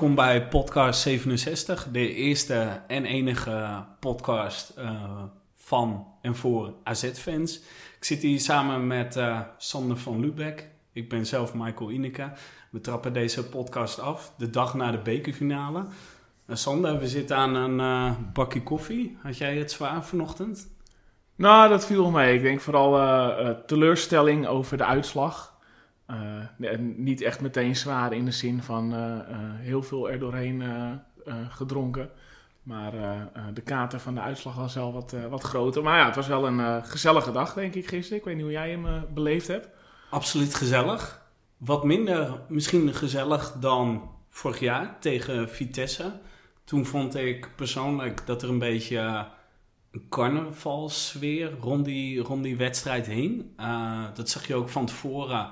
welkom bij podcast 67, de eerste en enige podcast uh, van en voor AZ-fans. Ik zit hier samen met uh, Sander van Lubeck. Ik ben zelf Michael Ineke. We trappen deze podcast af, de dag na de bekerfinale. Uh, Sander, we zitten aan een bakje koffie. Had jij het zwaar vanochtend? Nou, dat viel mee. Ik denk vooral teleurstelling over de uitslag. Uh, niet echt meteen zwaar in de zin van uh, uh, heel veel er doorheen gedronken. Maar de kater van de uitslag was wel wat, wat groter. Maar ja, het was wel een gezellige dag, denk ik, gisteren. Ik weet niet hoe jij hem beleefd hebt. Absoluut gezellig. Wat minder misschien gezellig dan vorig jaar tegen Vitesse. Toen vond ik persoonlijk dat er een beetje een carnavalsfeer rond die, rond die wedstrijd hing. dat zag je ook van tevoren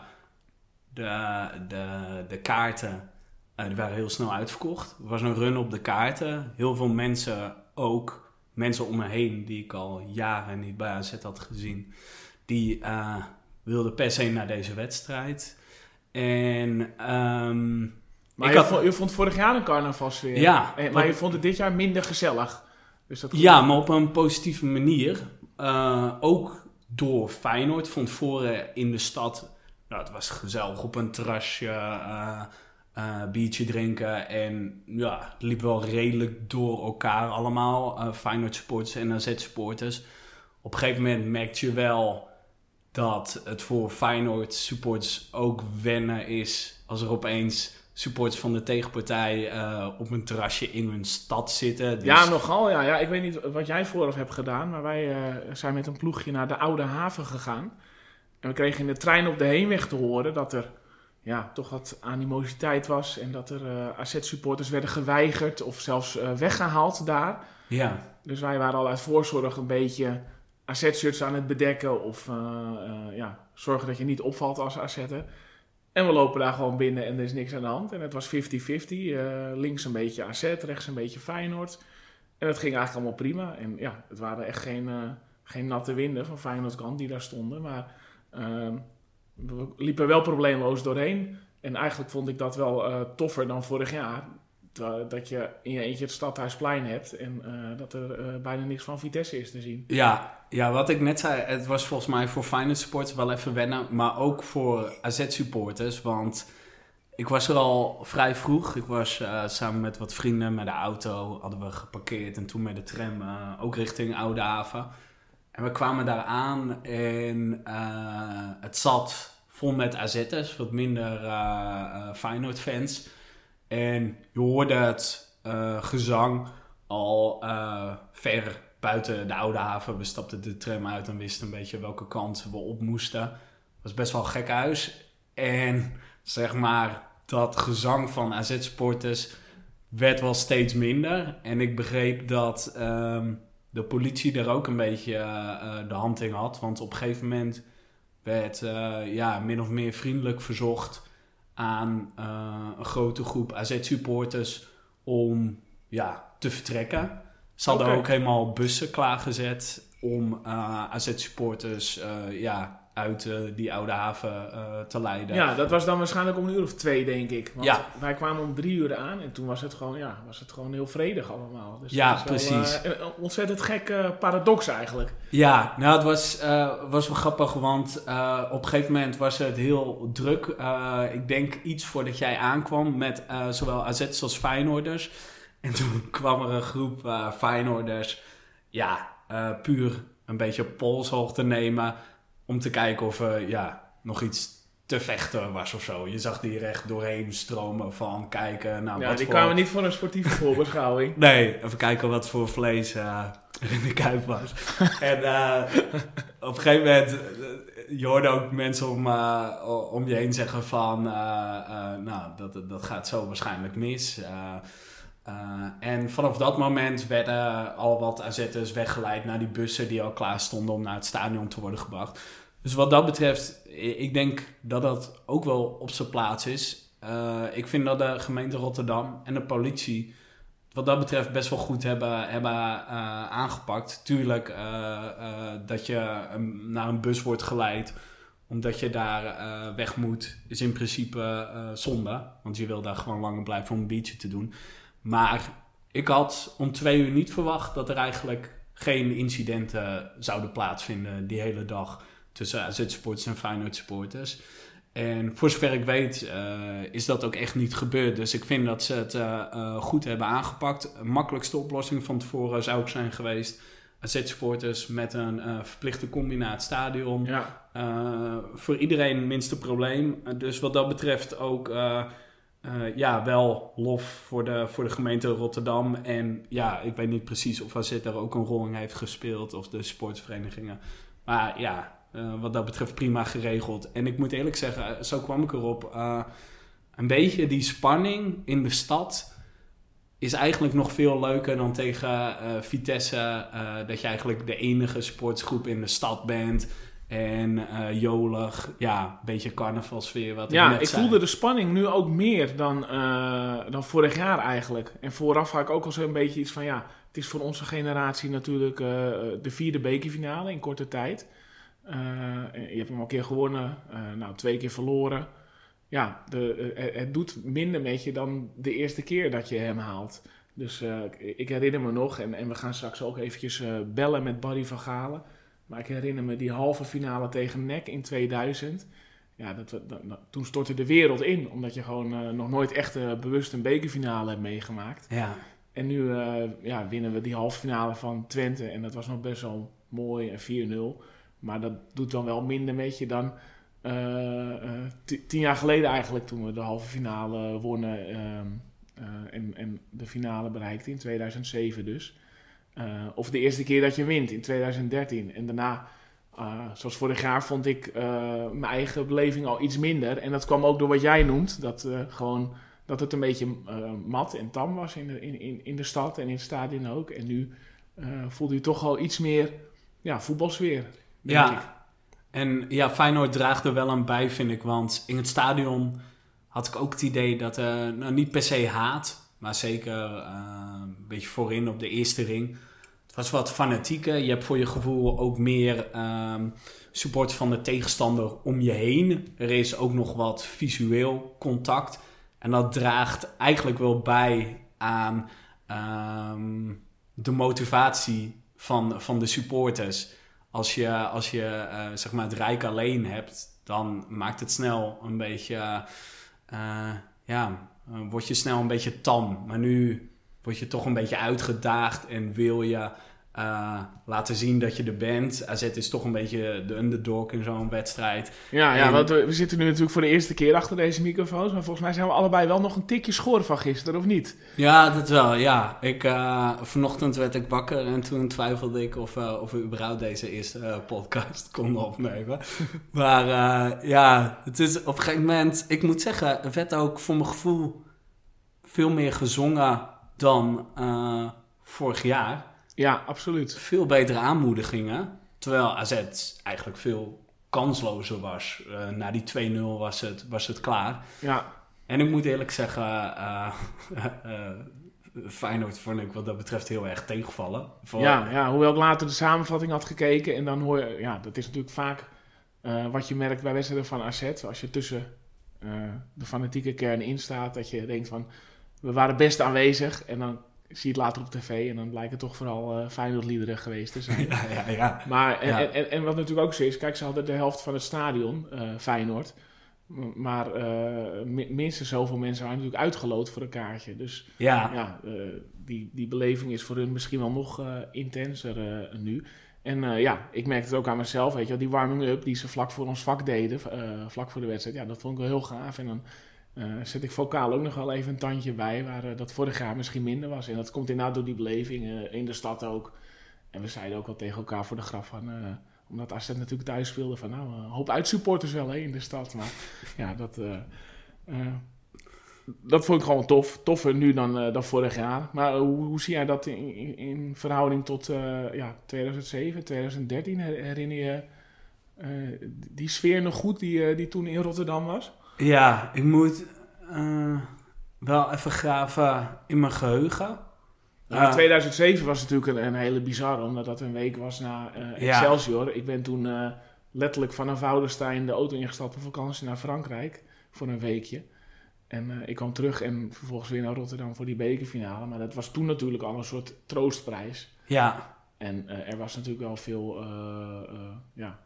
de, de, de kaarten uh, die waren heel snel uitverkocht. Er was een run op de kaarten. Heel veel mensen ook, mensen om me heen die ik al jaren niet bij AZ had gezien, die uh, wilden per se naar deze wedstrijd. En... Um, maar je, vond, je, vond, vorig jaar een carnavalsfeer. Ja. maar je vond het dit jaar minder gezellig. Dus dat ja, maar op een positieve manier. Uh, ook door Feyenoord vond voren in de stad nou, het was gezellig op een terrasje, uh, uh, biertje drinken. En ja, het liep wel redelijk door elkaar allemaal. Uh, Feyenoord supporters en AZ supporters. Op een gegeven moment merkte je wel dat het voor Feyenoord supporters ook wennen is als er opeens supporters van de tegenpartij op een terrasje in hun stad zitten. Dus... Ja, nogal. Ja. ja. Ik weet niet wat jij vooraf hebt gedaan, maar wij zijn met een ploegje naar de Oude Haven gegaan. En we kregen in de trein op de heenweg te horen dat er ja, toch wat animositeit was. En dat er uh, AZ-supporters werden geweigerd of zelfs uh, weggehaald daar. Ja. Dus wij waren al uit voorzorg een beetje AZ-shirts aan het bedekken. Of uh, ja, zorgen dat je niet opvalt als AZ'er. En we lopen daar gewoon binnen en er is niks aan de hand. En het was 50-50. links een beetje AZ, rechts een beetje Feyenoord. En het ging eigenlijk allemaal prima. En ja, het waren echt geen, geen natte winden van Feyenoord kant die daar stonden. Maar Ehm, we liepen wel probleemloos doorheen. En eigenlijk vond ik dat wel uh, toffer dan vorig jaar. Dat je in je eentje het stadhuisplein hebt en uh, dat er uh, bijna niks van Vitesse is te zien. Ja, ja, wat ik net zei, het was volgens mij voor Feyenoord supporters wel even wennen, maar ook voor AZ supporters. Want ik was er al vrij vroeg. Ik was samen met wat vrienden met de auto, hadden we geparkeerd en toen met de tram ook richting Oude Haven. En we kwamen daar aan en uh, het zat vol met AZ'ers, wat minder uh, Feyenoord-fans. En je hoorde het gezang al ver buiten de Oude Haven. We stapten de tram uit en wisten een beetje welke kant we op moesten. Het was best wel gek huis. En zeg maar, dat gezang van AZ-sporters werd wel steeds minder. En ik begreep dat... Um, de politie daar ook een beetje uh, de hand in had. Want op een gegeven moment werd uh, ja, min of meer vriendelijk verzocht aan een grote groep AZ-supporters om ja, te vertrekken. Ze hadden ook helemaal bussen klaargezet om AZ-supporters ja, uit uh, die oude haven uh, te leiden. Ja, dat was dan waarschijnlijk om een uur of twee, denk ik. Want ja. wij kwamen om drie uur aan en toen was het gewoon, ja, was het gewoon heel vredig allemaal. Dus ja, precies. Wel, uh, ontzettend gek paradox eigenlijk. Ja, nou het was, was wel grappig, want op een gegeven moment was het heel druk. ik denk iets voordat jij aankwam met zowel AZ als Feyenoorders. En toen kwam er een groep Feyenoorders, ja, puur een beetje polshoogte nemen om te kijken of er ja, nog iets te vechten was of zo. Je zag die recht doorheen stromen van kijken. Nou, ja, die kwamen niet voor een sportieve voorbeschouwing. nee, even kijken wat voor vlees uh, er in de kuip was. en uh, op een gegeven moment, uh, je hoorde ook mensen om, om je heen zeggen van... nou, dat, dat gaat zo waarschijnlijk mis. En vanaf dat moment werden al wat AZ'ers weggeleid naar die bussen die al klaar stonden om naar het stadion te worden gebracht. Dus wat dat betreft, ik denk dat dat ook wel op zijn plaats is. Uh, ik vind dat de gemeente Rotterdam en de politie wat dat betreft best wel goed hebben, hebben uh, aangepakt. Tuurlijk dat je naar een bus wordt geleid omdat je daar eh, weg moet, is in principe eh, zonde. Want je wil daar gewoon langer blijven om een biertje te doen. Maar ik had om twee uur niet verwacht dat er eigenlijk geen incidenten zouden plaatsvinden die hele dag tussen AZ-supporters en Feyenoord-supporters. En voor zover ik weet eh, is dat ook echt niet gebeurd. Dus ik vind dat ze het goed hebben aangepakt. De makkelijkste oplossing van tevoren zou ook zijn geweest AZ-supporters met een verplichte combi naar het stadion. Ja. Voor iedereen minste probleem. Dus wat dat betreft ook ja, wel lof voor de, voor de gemeente Rotterdam. En ja, ik weet niet precies of AZ daar ook een rol in heeft gespeeld of de sportsverenigingen. Maar ja, wat dat betreft prima geregeld. En ik moet eerlijk zeggen, zo kwam ik erop. een beetje die spanning in de stad is eigenlijk nog veel leuker dan tegen Vitesse. Dat je eigenlijk de enige sportsgroep in de stad bent. En uh, jolig, ja, een beetje carnavalsfeer. Wat ja, ik, ik voelde de spanning nu ook meer dan, dan vorig jaar eigenlijk. En vooraf had ik ook al zo'n beetje iets van, ja, het is voor onze generatie natuurlijk de vierde bekerfinale in korte tijd. je hebt hem al een keer gewonnen, nou twee keer verloren ja, de, eh, het doet minder met je dan de eerste keer dat je hem haalt. Dus ik herinner me nog, en, en we gaan straks ook eventjes bellen met Barry van Galen. Maar ik herinner me die halve finale tegen NEC in 2000. Ja, dat, dat, dat, toen stortte de wereld in, omdat je gewoon uh, nog nooit echt bewust een bekerfinale hebt meegemaakt. Ja. En nu ja, winnen we die halve finale van Twente en dat was nog best wel mooi en 4-0. Maar dat doet dan wel minder met je dan eh, eh, tien jaar geleden eigenlijk, toen we de halve finale wonnen ehm, eh, en, en de finale bereikten in 2007 dus. Of de eerste keer dat je wint in 2013. En daarna, zoals vorig jaar, vond ik mijn eigen beleving al iets minder. En dat kwam ook door wat jij noemt. Dat, gewoon, dat het een beetje mat en tam was in de, in, in de stad en in het stadion ook. En nu voelde je toch al iets meer ja, voetbalsfeer. Ja, ik. En ja, Feyenoord draagt er wel aan bij, vind ik. Want in het stadion had ik ook het idee dat, er nou niet per se haat, maar zeker uh, een beetje voorin op de eerste ring. Was wat fanatieker. Je hebt voor je gevoel ook meer um, support van de tegenstander om je heen. Er is ook nog wat visueel contact. En dat draagt eigenlijk wel bij aan um, de motivatie van, van de supporters als je, als je uh, zeg maar het rijk alleen hebt, dan maakt het snel een beetje, uh, ja, uh, word je snel een beetje tam. Maar nu word je toch een beetje uitgedaagd en wil je uh, laten zien dat je er bent. AZ is toch een beetje de underdog in zo'n wedstrijd. Ja, ja want we, we, zitten nu natuurlijk voor de eerste keer achter deze microfoons. Maar volgens mij zijn we allebei wel nog een tikje schoren van gisteren, of niet? Ja, dat wel, ja. Ik, uh, vanochtend werd ik wakker en toen twijfelde ik of, uh, of we überhaupt deze eerste podcast konden opnemen. maar ja, het is op een gegeven moment... Ik moet zeggen, het werd ook voor mijn gevoel veel meer gezongen dan vorig jaar. Ja, absoluut. Veel betere aanmoedigingen. Terwijl AZ eigenlijk veel kanslozer was. Uh, na die 2-0 was het, was het klaar. Ja. En ik moet eerlijk zeggen, uh, uh, Feyenoord vond ik wat dat betreft heel erg tegenvallen. Voor... Ja, ja, hoewel ik later de samenvatting had gekeken. En dan hoor je, ja, dat is natuurlijk vaak wat je merkt bij wedstrijden van AZ. Als je tussen de fanatieke kern in staat, dat je denkt van... We waren best aanwezig en dan zie je het later op tv en dan blijkt het toch vooral uh, Feyenoord-liederen geweest te zijn. Ja, ja, ja. Maar, en. En, en, en, wat natuurlijk ook zo is, kijk, ze hadden de helft van het stadion, uh, Feyenoord. Maar uh, minstens zoveel mensen waren natuurlijk uitgeloot voor een kaartje. Dus ja, ja die, die beleving is voor hun misschien wel nog intenser nu. En ja, ik merkte het ook aan mezelf, weet je wel, die warming-up die ze vlak voor ons vak deden, vlak voor de wedstrijd. Ja, dat vond ik wel heel gaaf. En dan zet ik vocaal ook nog wel even een tandje bij, waar uh, dat vorig jaar misschien minder was. En dat komt inderdaad door die beleving uh, in de stad ook. En we zeiden ook al tegen elkaar voor de grap van, omdat AZ natuurlijk thuis speelde, van nou, een hoop uitsupporters wel hè, in de stad. Maar ja, dat, dat vond ik gewoon tof. Toffer nu dan, dan vorig jaar. Maar hoe, hoe zie jij dat in, in, in verhouding tot ja, 2007, 2013? Herinner je die sfeer nog goed die, die toen in Rotterdam was? Ja, ik moet uh, wel even graven in mijn geheugen. Nou, uh, 2007 was natuurlijk een, een, hele bizarre, omdat dat een week was na uh, Excelsior. Ja. Ik ben toen letterlijk vanaf Woudenstein de auto ingestapt op vakantie naar Frankrijk voor een weekje. En eh, ik kwam terug en vervolgens weer naar Rotterdam voor die bekerfinale. Maar dat was toen natuurlijk al een soort troostprijs. Ja. En eh, er was natuurlijk wel veel, ja,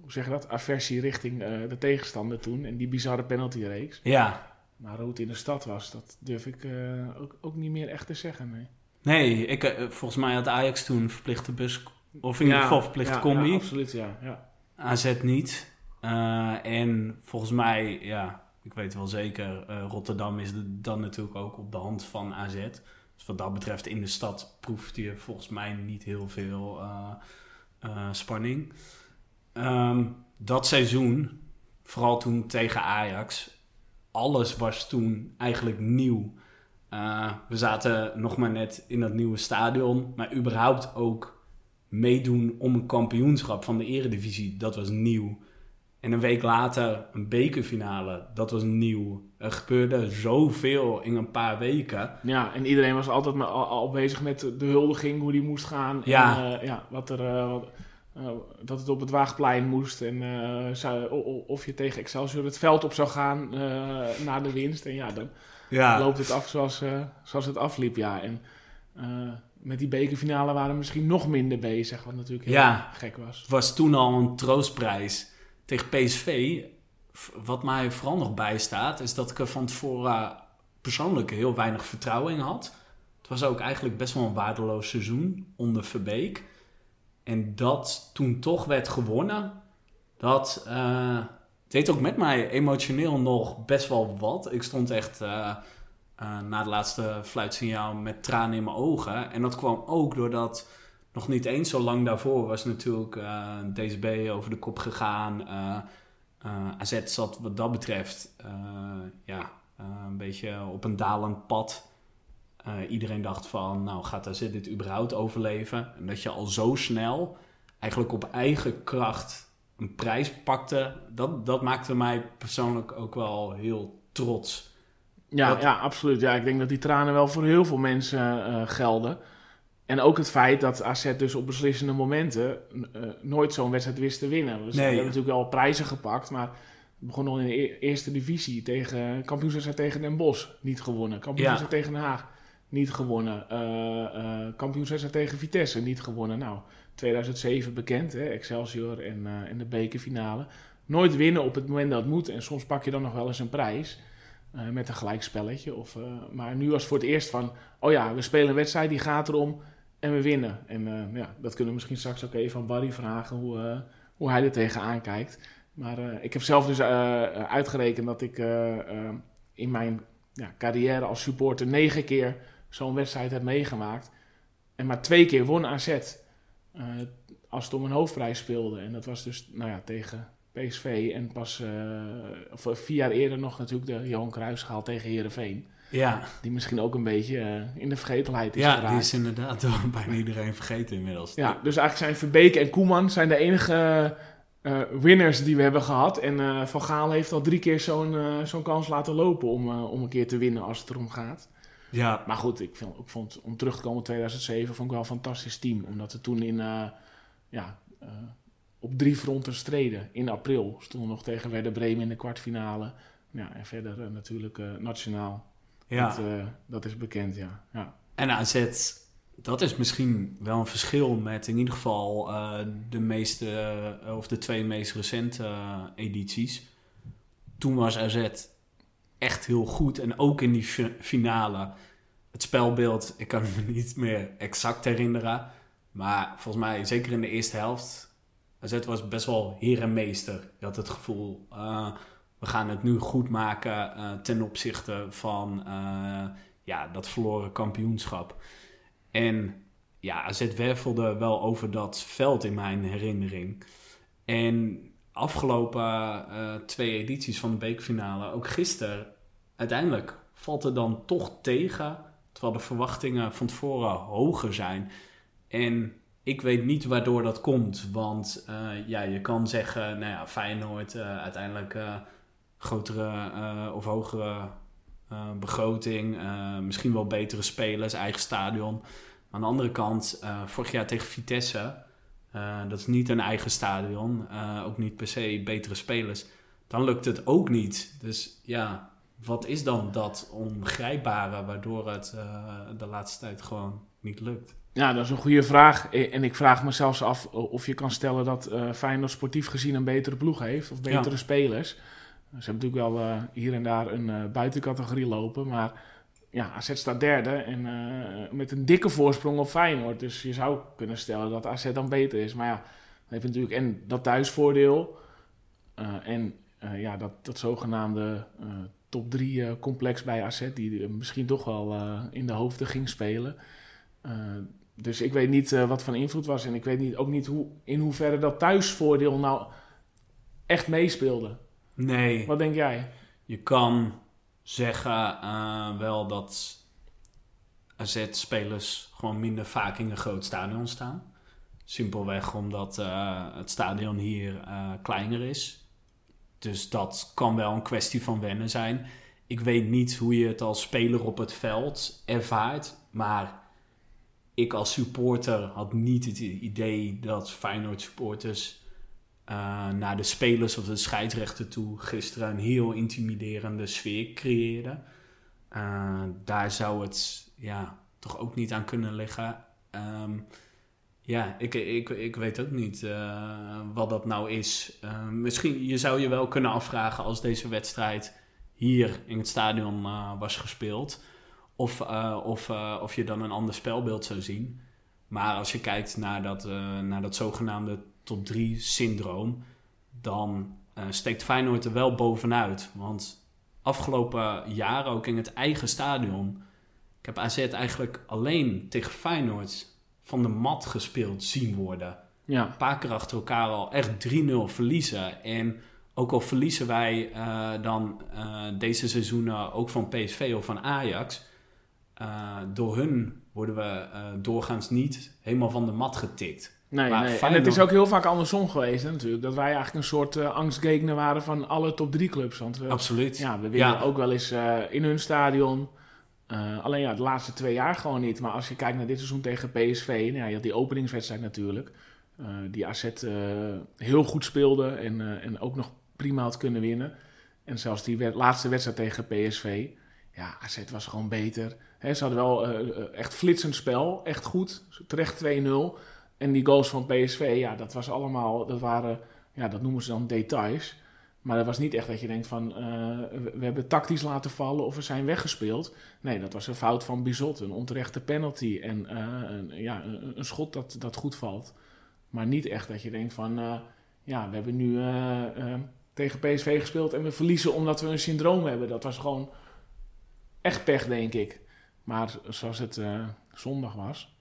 hoe zeg je dat? Aversie richting de tegenstander toen. En die bizarre penaltyreeks. Ja. Maar hoe het in de stad was, dat durf ik ook, ook niet meer echt te zeggen, nee. Nee, ik, volgens mij had Ajax toen verplichte bus of in ieder geval verplicht ja, combi. Ja, absoluut, ja. ja. AZ niet. Uh, en volgens mij, ja, ik weet wel zeker, uh, Rotterdam is de, dan natuurlijk ook op de hand van AZ. Dus wat dat betreft in de stad proeft je volgens mij niet heel veel uh, spanning. Um, dat seizoen, vooral toen tegen Ajax, alles was toen eigenlijk nieuw. we zaten nog maar net in dat nieuwe stadion, maar überhaupt ook meedoen om een kampioenschap van de eredivisie, dat was nieuw. En een week later een bekerfinale, dat was nieuw. Er gebeurde zoveel in een paar weken. Ja, en iedereen was altijd maar al, bezig met de huldiging, hoe die moest gaan. Ja. En, uh, ja wat er, uh, uh, dat het op het Waagplein moest. En zou, of je tegen Excelsior het veld op zou gaan na de winst. En ja, dan ja. loopt het af zoals, zoals het afliep. Ja, en met die bekerfinale waren we misschien nog minder bezig, wat natuurlijk heel ja, gek was. Het was toen al een troostprijs tegen PSV. Wat mij vooral nog bijstaat, is dat ik er van tevoren persoonlijk heel weinig vertrouwen in had. Het was ook eigenlijk best wel een waardeloos seizoen onder Verbeek. En dat toen toch werd gewonnen, dat uh, deed ook met mij emotioneel nog best wel wat. Ik stond echt... Uh, uh, na het laatste fluitsignaal met tranen in mijn ogen. En dat kwam ook doordat nog niet eens zo lang daarvoor was natuurlijk eh, DSB over de kop gegaan. AZ zat wat dat betreft ja, een beetje op een dalend pad. Iedereen dacht van, nou gaat AZ dit überhaupt overleven? En dat je al zo snel eigenlijk op eigen kracht een prijs pakte, dat, dat maakte mij persoonlijk ook wel heel trots. Ja, ja, absoluut. Ja, ik denk dat die tranen wel voor heel veel mensen uh, gelden. En ook het feit dat AZ dus op beslissende momenten uh, nooit zo'n wedstrijd wist te winnen. Dus nee. hebben natuurlijk wel prijzen gepakt, maar begon al in de e eerste divisie tegen kampioenswedstrijd tegen Den Bosch, niet gewonnen. Ja. tegen Den Haag, niet gewonnen. Uh, kampioenswedstrijd tegen Vitesse, niet gewonnen. Nou, 2007 bekend, hè, Excelsior en, en de bekerfinale. Nooit winnen op het moment dat het moet en soms pak je dan nog wel eens een prijs. Met een gelijkspelletje. Of, maar nu was het voor het eerst van, oh ja, we spelen een wedstrijd, die gaat erom en we winnen. En ja, dat kunnen we misschien straks ook even van Barry vragen, hoe, hoe hij er tegenaan kijkt. Maar ik heb zelf dus uitgerekend dat ik in mijn ja, carrière als supporter negen keer zo'n wedstrijd heb meegemaakt. En maar twee keer won AZ als het om een hoofdprijs speelde. En dat was dus nou ja, tegen PSV en pas uh, of vier jaar eerder nog natuurlijk de Johan Cruijffschaal tegen Herenveen. Ja. Die misschien ook een beetje uh, in de vergetelheid is ja, geraakt. die is inderdaad door bijna iedereen vergeten inmiddels. Ja, dus eigenlijk zijn Verbeek en Koeman zijn de enige uh, winners die we hebben gehad. En Van Gaal heeft al drie keer zo'n zo'n kans laten lopen om, om een keer te winnen als het erom gaat. Ja. Maar goed, ik, vind, ik vond, om terug te komen in 2007 vond ik wel een fantastisch team. Omdat we toen in, ja op drie fronten streden. In april stonden we nog tegen Werder Bremen in de kwartfinale. Ja, en verder uh, natuurlijk uh, nationaal. Ja. Dat, uh, dat, is bekend, ja. ja. En AZ, dat is misschien wel een verschil met in ieder geval de meeste, of de twee meest recente edities. Toen was AZ echt heel goed. En ook in die finale. Het spelbeeld, ik kan me niet meer exact herinneren. Maar volgens mij, zeker in de eerste helft, AZ was best wel heer en meester. Je had het gevoel, uh, we gaan het nu goed maken uh, ten opzichte van uh, ja, dat verloren kampioenschap. En ja, AZ wervelde wel over dat veld in mijn herinnering. En afgelopen twee edities van de beekfinale, ook gisteren, uiteindelijk valt het dan toch tegen. Terwijl de verwachtingen van tevoren hoger zijn. En ik weet niet waardoor dat komt. Want uh, ja, je kan zeggen, nou ja, Feyenoord uh, uiteindelijk grotere of hogere begroting. misschien wel betere spelers, eigen stadion. Aan de andere kant, vorig jaar tegen Vitesse Uh, dat is niet een eigen stadion. Uh, ook niet per se betere spelers. Dan lukt het ook niet. Dus ja, wat is dan dat ongrijpbare waardoor het uh, de laatste tijd gewoon niet lukt? Ja, dat is een goede vraag. En ik vraag me zelfs af of je kan stellen dat Feyenoord sportief gezien een betere ploeg heeft. Of betere ja. spelers. Ze hebben natuurlijk wel uh, hier en daar een uh, buitencategorie lopen. Maar ja, AZ staat derde en met een dikke voorsprong op Feyenoord. Dus je zou kunnen stellen dat AZ dan beter is. Maar ja, dan heeft natuurlijk en dat thuisvoordeel. en ja, dat, dat zogenaamde top 3 complex bij AZ. Die misschien toch wel in de hoofden ging spelen dus ik weet niet wat van invloed was. En ik weet niet, ook niet hoe, in hoeverre dat thuisvoordeel nou echt meespeelde. Nee. Wat denk jij? Je kan zeggen uh, wel dat AZ-spelers gewoon minder vaak in een groot stadion staan. Simpelweg omdat uh, het stadion hier kleiner is. Dus dat kan wel een kwestie van wennen zijn. Ik weet niet hoe je het als speler op het veld ervaart. Maar ik als supporter had niet het idee dat Feyenoord supporters uh, naar de spelers of de scheidsrechter toe gisteren een heel intimiderende sfeer creëerden. Uh, daar zou het ja, toch ook niet aan kunnen liggen. Um, ja, ik, ik, ik weet ook niet uh, wat dat nou is. misschien, je zou je wel kunnen afvragen als deze wedstrijd hier in het stadion was gespeeld of, of, of je dan een ander spelbeeld zou zien. Maar als je kijkt naar dat, naar dat zogenaamde top 3 syndroom, dan steekt Feyenoord er wel bovenuit. Want afgelopen jaren ook in het eigen stadion, ik heb AZ eigenlijk alleen tegen Feyenoord van de mat gespeeld zien worden. Ja. Een paar keer achter elkaar al echt 3-0 verliezen. En ook al verliezen wij dan deze seizoenen ook van PSV of van Ajax uh, door hun worden we doorgaans niet helemaal van de mat getikt. Nee, nee. en het is ook heel vaak andersom geweest hè, natuurlijk. Dat wij eigenlijk een soort uh, waren van alle top 3 clubs. Want we, Absoluut. Ja, we winnen ja. ook wel eens in hun stadion. alleen ja, de laatste twee jaar gewoon niet. Maar als je kijkt naar dit seizoen tegen PSV... Nou, ja, je had die openingswedstrijd natuurlijk. die AZ heel goed speelde en, en ook nog prima had kunnen winnen. En zelfs die laatste wedstrijd tegen PSV... Ja, AZ was gewoon beter ze hadden wel echt flitsend spel, echt goed. Terecht 2-0. En die goals van PSV, ja, dat was allemaal, dat waren, ja, dat noemen ze dan details. Maar dat was niet echt dat je denkt van, uh, we hebben tactisch laten vallen of we zijn weggespeeld. Nee, dat was een fout van Bizot, een onterechte penalty en uh, een, ja, een, schot dat, dat goed valt. Maar niet echt dat je denkt van, uh, ja, we hebben nu tegen PSV gespeeld en we verliezen omdat we een syndroom hebben. Dat was gewoon echt pech, denk ik. Maar zoals het zondag was,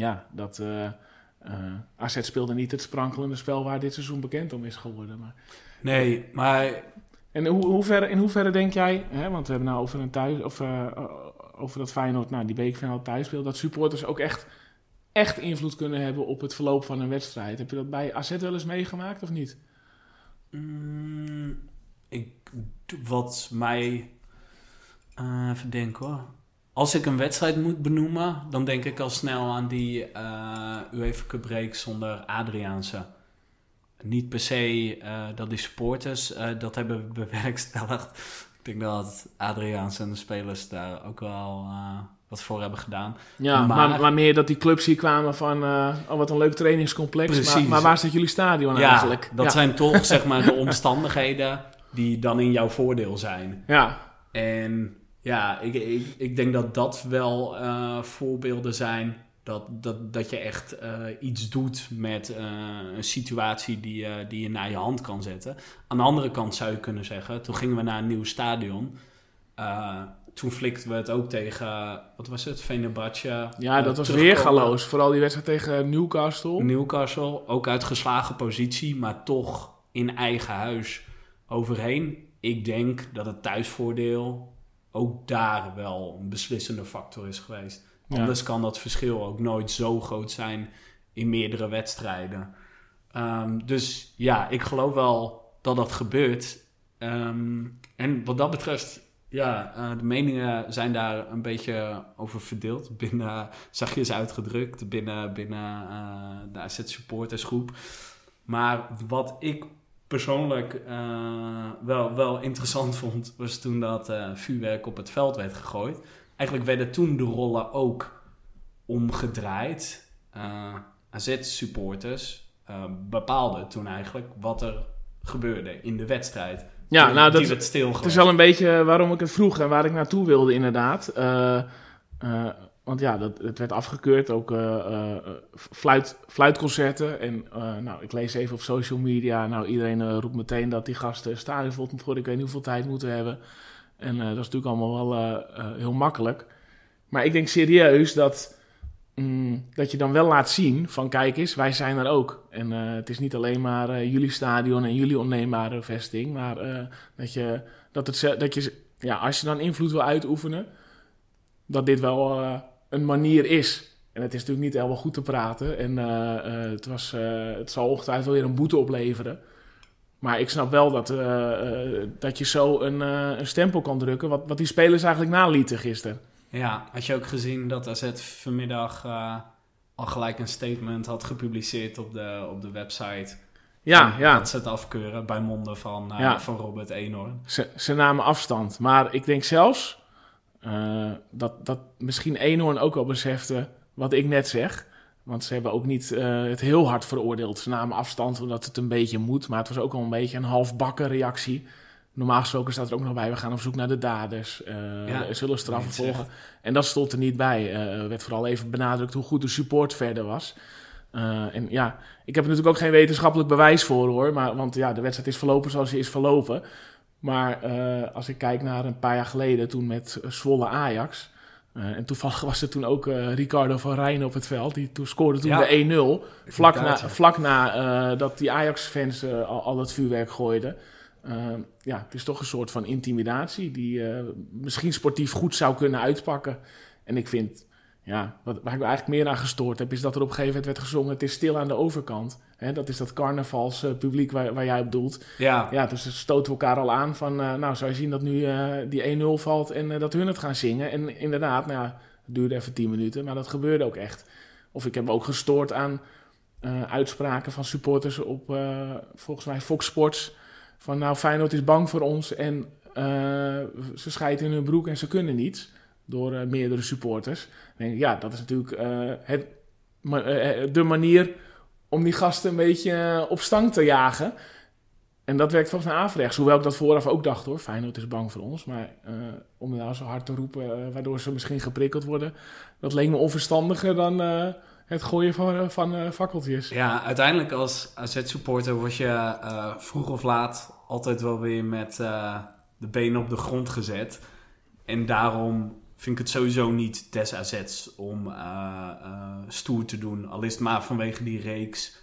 ja, dat uh, uh, AZ speelde niet het sprankelende spel waar dit seizoen bekend om is geworden. Maar, nee, maar... En hoe, hoe ver, in hoeverre denk jij, hè, want we hebben nou over, een thuis, of, over dat Feyenoord, nou, die bekerfinale thuis speelt, dat supporters ook echt, echt invloed kunnen hebben op het verloop van een wedstrijd. Heb je dat bij AZ wel eens meegemaakt of niet? Mm, ik, wat mij... even denken hoor als ik een wedstrijd moet benoemen, dan denk ik al snel aan die uh, UEFA Cup break zonder Adriaanse. Niet per se uh, dat die supporters uh, dat hebben bewerkstelligd. Ik denk dat Adriaanse en de spelers daar ook wel wat voor hebben gedaan. Ja, maar, maar, meer dat die clubs hier kwamen van... oh, wat een leuk trainingscomplex. Precies. Maar, maar waar staat jullie stadion ja, eigenlijk? dat zijn toch zeg maar de omstandigheden die dan in jouw voordeel zijn. Ja. En ja, ik, ik, ik denk dat dat wel uh, voorbeelden zijn. Dat, dat, dat je echt uh, iets doet met uh, een situatie die, die je naar je hand kan zetten. Aan de andere kant zou je kunnen zeggen, toen gingen we naar een nieuw stadion. toen flikten we het ook tegen, wat was het, Venerbahce. Ja, dat was weer galoos. Vooral die wedstrijd tegen Newcastle. Newcastle, ook uit geslagen positie, maar toch in eigen huis overheen. Ik denk dat het thuisvoordeel ook daar wel een beslissende factor is geweest. Anders kan dat verschil ook nooit zo groot zijn in meerdere wedstrijden. Um, dus ja, ik geloof wel dat dat gebeurt. Um, en wat dat betreft Ja, uh, de meningen zijn daar een beetje over verdeeld. Binnen, zachtjes uitgedrukt, binnen, binnen uh, de AZ supportersgroep. Maar wat ik persoonlijk uh, wel, wel interessant vond, was toen dat vuurwerk op het veld werd gegooid. Eigenlijk werden toen de rollen ook omgedraaid. AZ-supporters bepaalden toen eigenlijk wat er gebeurde in de wedstrijd. Ja, nou, dat, het, het is wel een beetje waarom ik het vroeg en waar ik naartoe wilde, inderdaad. Want ja, dat, het werd afgekeurd, ook uh, fluit, fluitconcerten. En nou, ik lees even op social media, nou, iedereen roept meteen dat die gasten stadion vol worden. Ik weet niet hoeveel tijd moeten hebben. En dat is natuurlijk allemaal wel heel makkelijk. Maar ik denk serieus dat Mm, dat je dan wel laat zien van kijk eens, wij zijn er ook. En het is niet alleen maar jullie stadion en jullie onneembare vesting, maar dat je, dat, het, dat je, ja, als je dan invloed wil uitoefenen, dat dit wel een manier is. En het is natuurlijk niet helemaal goed te praten en het, was, het zal ongetwijfeld weer een boete opleveren. Maar ik snap wel dat, dat je zo een, een stempel kan drukken, wat, wat die spelers eigenlijk nalieten gisteren. Ja, had je ook gezien dat AZ vanmiddag al gelijk een statement had gepubliceerd op de, op de website. Ja, ja. Dat ze het afkeuren bij monden van, uh, van Robert Eenhoorn. Ze, ze namen afstand. Maar ik denk zelfs uh, dat, dat misschien Eenhoorn ook al besefte wat ik net zeg. Want ze hebben ook niet het heel hard veroordeeld. Ze namen afstand omdat het een beetje moet. Maar het was ook al een beetje een halfbakken reactie. Normaal gesproken staat er ook nog bij, we gaan op zoek naar de daders. Uh, ja, zullen straffen volgen. En dat stond er niet bij. Er werd vooral even benadrukt hoe goed de support verder was. Uh, en ja, ik heb er natuurlijk ook geen wetenschappelijk bewijs voor hoor. Maar, want ja, de wedstrijd is verlopen zoals hij is verlopen. Maar uh, als ik kijk naar een paar jaar geleden, toen met Zwolle Ajax. en toevallig was er toen ook Ricardo van Rijn op het veld. Die toen scoorde toen de 1-0. Vlak na, vlak na dat die Ajax-fans al, al het vuurwerk gooiden. Ja, het is toch een soort van intimidatie die misschien sportief goed zou kunnen uitpakken. En ik vind, ja, wat, waar ik me eigenlijk meer aan gestoord heb, is dat er op een gegeven moment werd gezongen: Het is stil aan de overkant. Hè, dat is dat carnavalspubliek waar, waar jij op doelt. Ja. ja, dus ze stoten elkaar al aan van, uh, nou, zou je zien dat nu die 1-0 valt en dat hun het gaan zingen. En inderdaad, nou het duurde even 10 minuten, maar dat gebeurde ook echt. Of ik heb me ook gestoord aan uitspraken van supporters op, volgens mij, Fox Sports van nou, Feyenoord is bang voor ons en ze scheiden in hun broek en ze kunnen niets. Door uh, meerdere supporters. denk ja, dat is natuurlijk uh, het, de manier om die gasten een beetje op stang te jagen. En dat werkt volgens mij averechts. Hoewel ik dat vooraf ook dacht hoor. Feyenoord is bang voor ons. Maar om nou zo hard te roepen, waardoor ze misschien geprikkeld worden. Dat leek me onverstandiger dan het gooien van, eh, van. Ja, uiteindelijk als AZ-supporter word je vroeg of laat altijd wel weer met de benen op de grond gezet. En daarom vind ik het sowieso niet des AZ's om stoer te doen. Al is het maar vanwege die reeks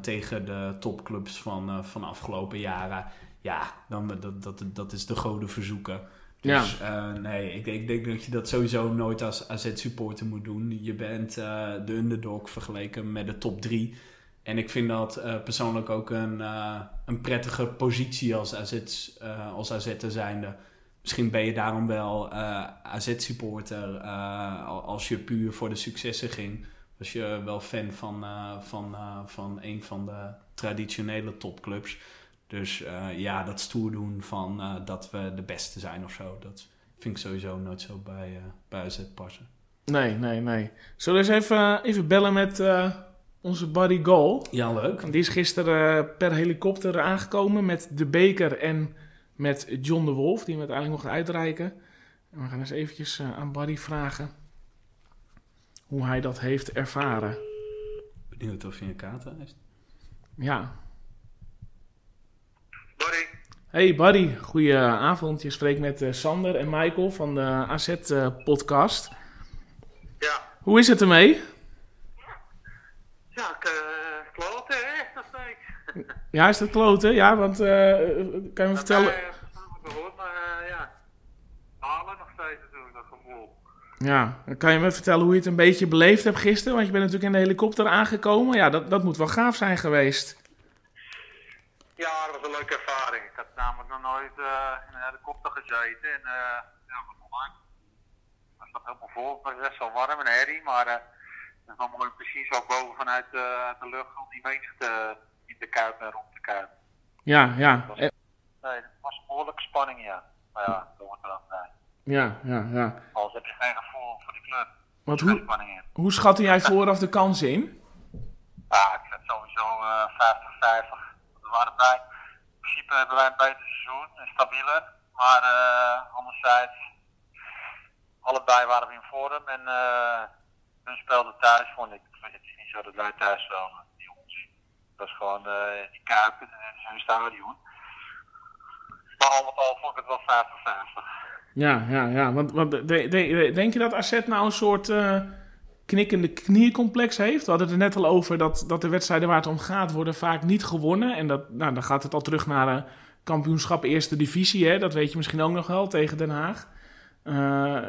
tegen de topclubs van, van de afgelopen jaren. Ja, dan, dat, dat, dat is de goden verzoeken. Dus ja. Nee, ik, ik, denk dat je dat sowieso nooit als AZ-supporter moet doen. Je bent de underdog vergeleken met de top 3. En ik vind dat persoonlijk ook een, een prettige positie als AZ, als AZ te zijnde. Misschien ben je daarom wel AZ-supporter als je puur voor de successen ging. Was je wel fan van, van, van een van de traditionele topclubs. Dus ja, dat stoer doen van dat we de beste zijn of zo, dat vind ik sowieso nooit zo bij, bij AZ passen. Nee, nee, nee. Zullen we eens even, even bellen met onze buddy Goal? Ja, leuk. Die is gisteren per helikopter aangekomen met de beker en met John de Wolf, die we uiteindelijk mocht uitreiken. En we gaan eens eventjes aan Buddy vragen hoe hij dat heeft ervaren. Benieuwd of hij een kaart heeft. Ja, Hey Barry, goedenavond. Je spreekt met uh, Sander en Michael van de AZ-podcast. Uh, ja. Hoe is het ermee? Ja, ik, uh, kloten, hè? Dat ik. Ja, is dat kloten? Ja, want uh, kan je me vertellen... Gehoord, maar ja, halen nog steeds natuurlijk, dat gevoel. Ja, kan je me vertellen hoe je het een beetje beleefd hebt gisteren? Want je bent natuurlijk in de helikopter aangekomen. Ja, dat, dat moet wel gaaf zijn geweest. Ja, dat was een leuke ervaring. Ik had namelijk nog nooit eh, in een helikopter gezeten. En uh, ja, wat lang. Het was helemaal vol. Het was best wel warm en herrie, maar uh, dan kwam gewoon precies ook boven vanuit uit de lucht om die menigte in de kuip en rond de kuip. Ja, ja. was, nee, het was een behoorlijke spanning, ja. Maar ja, dat wordt er dan bij. Ja, ja, ja. Anders heb je geen gevoel voor die club. Want Geen hoe, spanning in. hoe schatte jij vooraf de kansen in? Ja, ik zet sowieso eh 50-50. We waren bij. In principe hebben wij een beter seizoen, en stabieler. Maar eh anderzijds, allebei waren we in vorm en eh hun speelden thuis, vond ik. Het is niet zo dat wij thuis jongens. Dat is gewoon eh die kuipen, het is hun stadion. Maar al met al vond ik het wel 50-50. Ja, ja, ja. Want, want de- de- denk je dat AZ nou een soort eh, knikkende kniecomplex heeft? We hadden het er net al over dat, dat de wedstrijden waar het om gaat worden vaak niet gewonnen. En dat, nou, dan gaat het al terug naar de kampioenschap Eerste Divisie. Hè? Dat weet je misschien ook nog wel tegen Den Haag. Eh,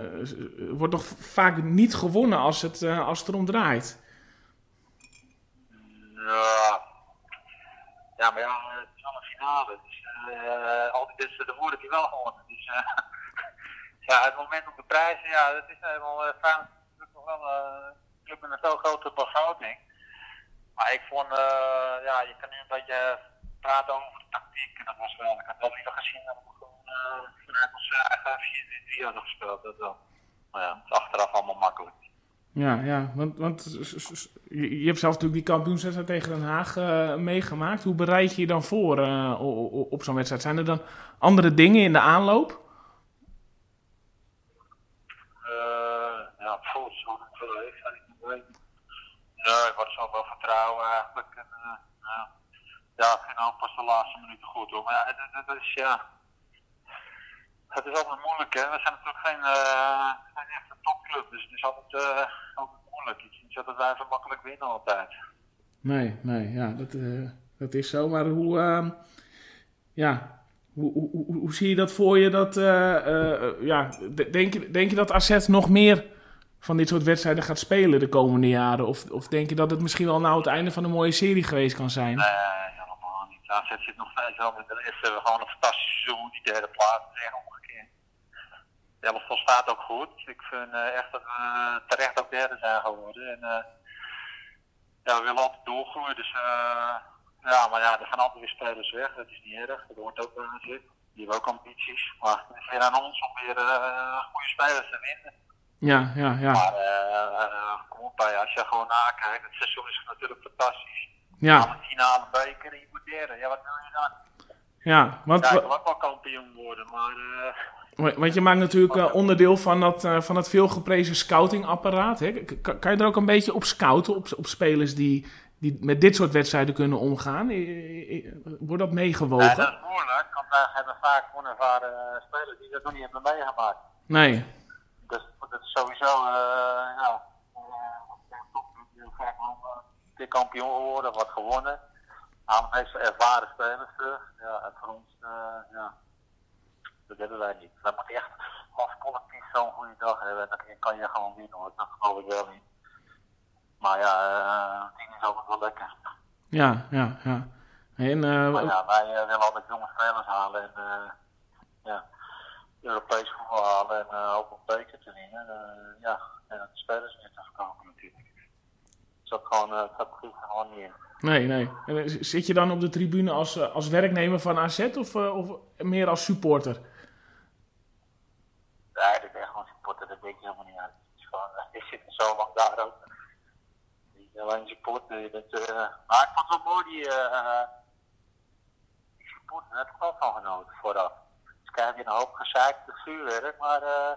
wordt toch vaak niet gewonnen als het, eh, als het erom draait. Ja. Ja, maar ja, het is wel een finale. Dus eh al die wedstrijden worden die wel gewonnen. Dus eh ja, het moment op de prijzen, ja, dat is helemaal uh, Feyenoord is natuurlijk nog wel eh, een club met een veel grotere begroting. Maar ik vond, eh ja, je kan nu een beetje praten over de tactiek. En dat was wel, ik had wel liever gezien dat we gewoon eh vanuit onze eigen 4-3 hadden gespeeld. Dat wel. Maar ja, het is achteraf allemaal makkelijk. Ja, ja. Want, want je hebt zelf natuurlijk die kampioenswedstrijd tegen Den Haag eh, meegemaakt. Hoe bereid je je dan voor eh, op zo'n wedstrijd? Zijn er dan andere dingen in de aanloop? Eh, ja, heeft hij niet weten. Nee, ik had zo wel vertrouwen eigenlijk. En, ja, ja, het ook pas de laatste minuten goed hoor. Maar ja, het, het- het is ja. Het is altijd moeilijk hè. We zijn natuurlijk geen, eh geen echte topclub, dus het is altijd, eh, altijd moeilijk. Het is niet zo dat wij zo makkelijk winnen altijd. Nee, nee, ja, dat, eh, dat is zo. Maar hoe, ehm, ja, hoe, hoe, hoe, hoe zie je dat voor je? Dat, ja, de- denk, je, denk je dat AZ nog meer van dit soort wedstrijden gaat spelen de komende jaren? Of, of denk je dat het misschien wel nou het einde van een mooie serie geweest kan zijn? Nee, niet. AZ zit nog steeds wel met de rest. We hebben gewoon een fantastisch seizoen. Die derde plaats echt omgekeerd. De elftal staat ook goed. Ik vind eh, echt dat we terecht ook derde zijn geworden. En, eh, ja, we willen altijd doorgroeien. Dus eh, ja, maar ja, er gaan altijd weer spelers weg. Dat is niet erg. Dat hoort ook bij AZ. Die hebben ook ambities. Maar het is weer aan ons om weer eh, goede spelers te vinden. Ja, ja, ja. Maar eh, eh, kom op, bij, als je gewoon nakijkt, het seizoen is natuurlijk fantastisch. Ja, Alle finale beker en je moet derde. Ja, wat wil je dan? ja want, Ja, ik wil ook wel kampioen worden, maar eh, want je maakt natuurlijk eh, onderdeel van dat, eh, van dat veelgeprezen scoutingapparaat. Hè? Kan, kan je er ook een beetje op scouten, op, op spelers die, die met dit soort wedstrijden kunnen omgaan? Wordt dat meegewogen? nee, dat is moeilijk, want wij hebben vaak onervaren spelers die dat nog niet hebben meegemaakt. Nee. Dus dat is sowieso, ja, uh, top, heel graag wel eh, een keer kampioen worden, wat gewonnen. Meestal ervaren spelers terug. Ja, en voor ons, eh, ja, dat hebben wij niet. Wij moeten echt als collectief zo'n goede dag hebben. En dan kan je gewoon winnen hoor, dat geloof ik wel in. Maar ja, eh het ding is altijd wel lekker. Ja, ja, ja. En, eh, Maar ja, wij willen altijd jonge spelers halen en uh, ja, Europees voetbal halen en uh, ook een beker te winnen. Uh, ja, en dat de spelers weer te verkopen natuurlijk. Dus dat gewoon, uh, dat er gewoon niet in. Nee, nee. En, eh, zit je dan op de tribune als, eh, als werknemer van AZ of, of meer als supporter? Nee, dat ben gewoon supporter, dat denk je helemaal niet is gewoon, je zit zo lang daar ook. Niet alleen supporter, je bent, uh, maar ik vond het wel mooi die, uh, die supporter, daar heb ik wel van genoten vooraf. Dus krijg je een hoop gezeikte vuurwerk, maar uh,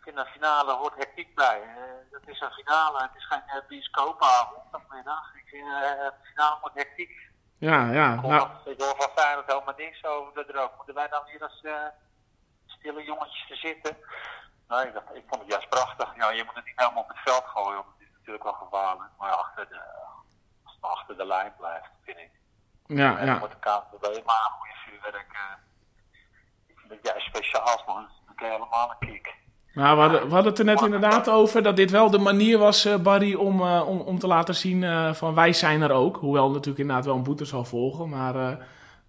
ik vind een finale hoort hectiek bij. Uh, dat is een finale, het is geen uh, bioscoopavond of middag. Ik vind uh, een finale moet hectiek. Ja, ja. Ik hoor, Nou, ik hoor van Feyenoord helemaal niks over de droog. Moeten wij dan weer als uh, stille jongetjes te zitten? Nee, ik, dacht, ik vond het juist prachtig. Ja, je moet het niet helemaal op het veld gooien, want het is natuurlijk wel gevaarlijk. Maar achter de, als het achter de lijn blijft, vind ik. ja, En ja. wordt de KNVB maar een goede vuurwerk. Uh, ik vind het juist speciaal, man. Dan krijg je helemaal een kick. Nou, we hadden, het er net inderdaad over dat dit wel de manier was, eh, Barry, om, eh, om, om te laten zien eh, van wij zijn er ook. Hoewel natuurlijk inderdaad wel een boete zal volgen, maar eh,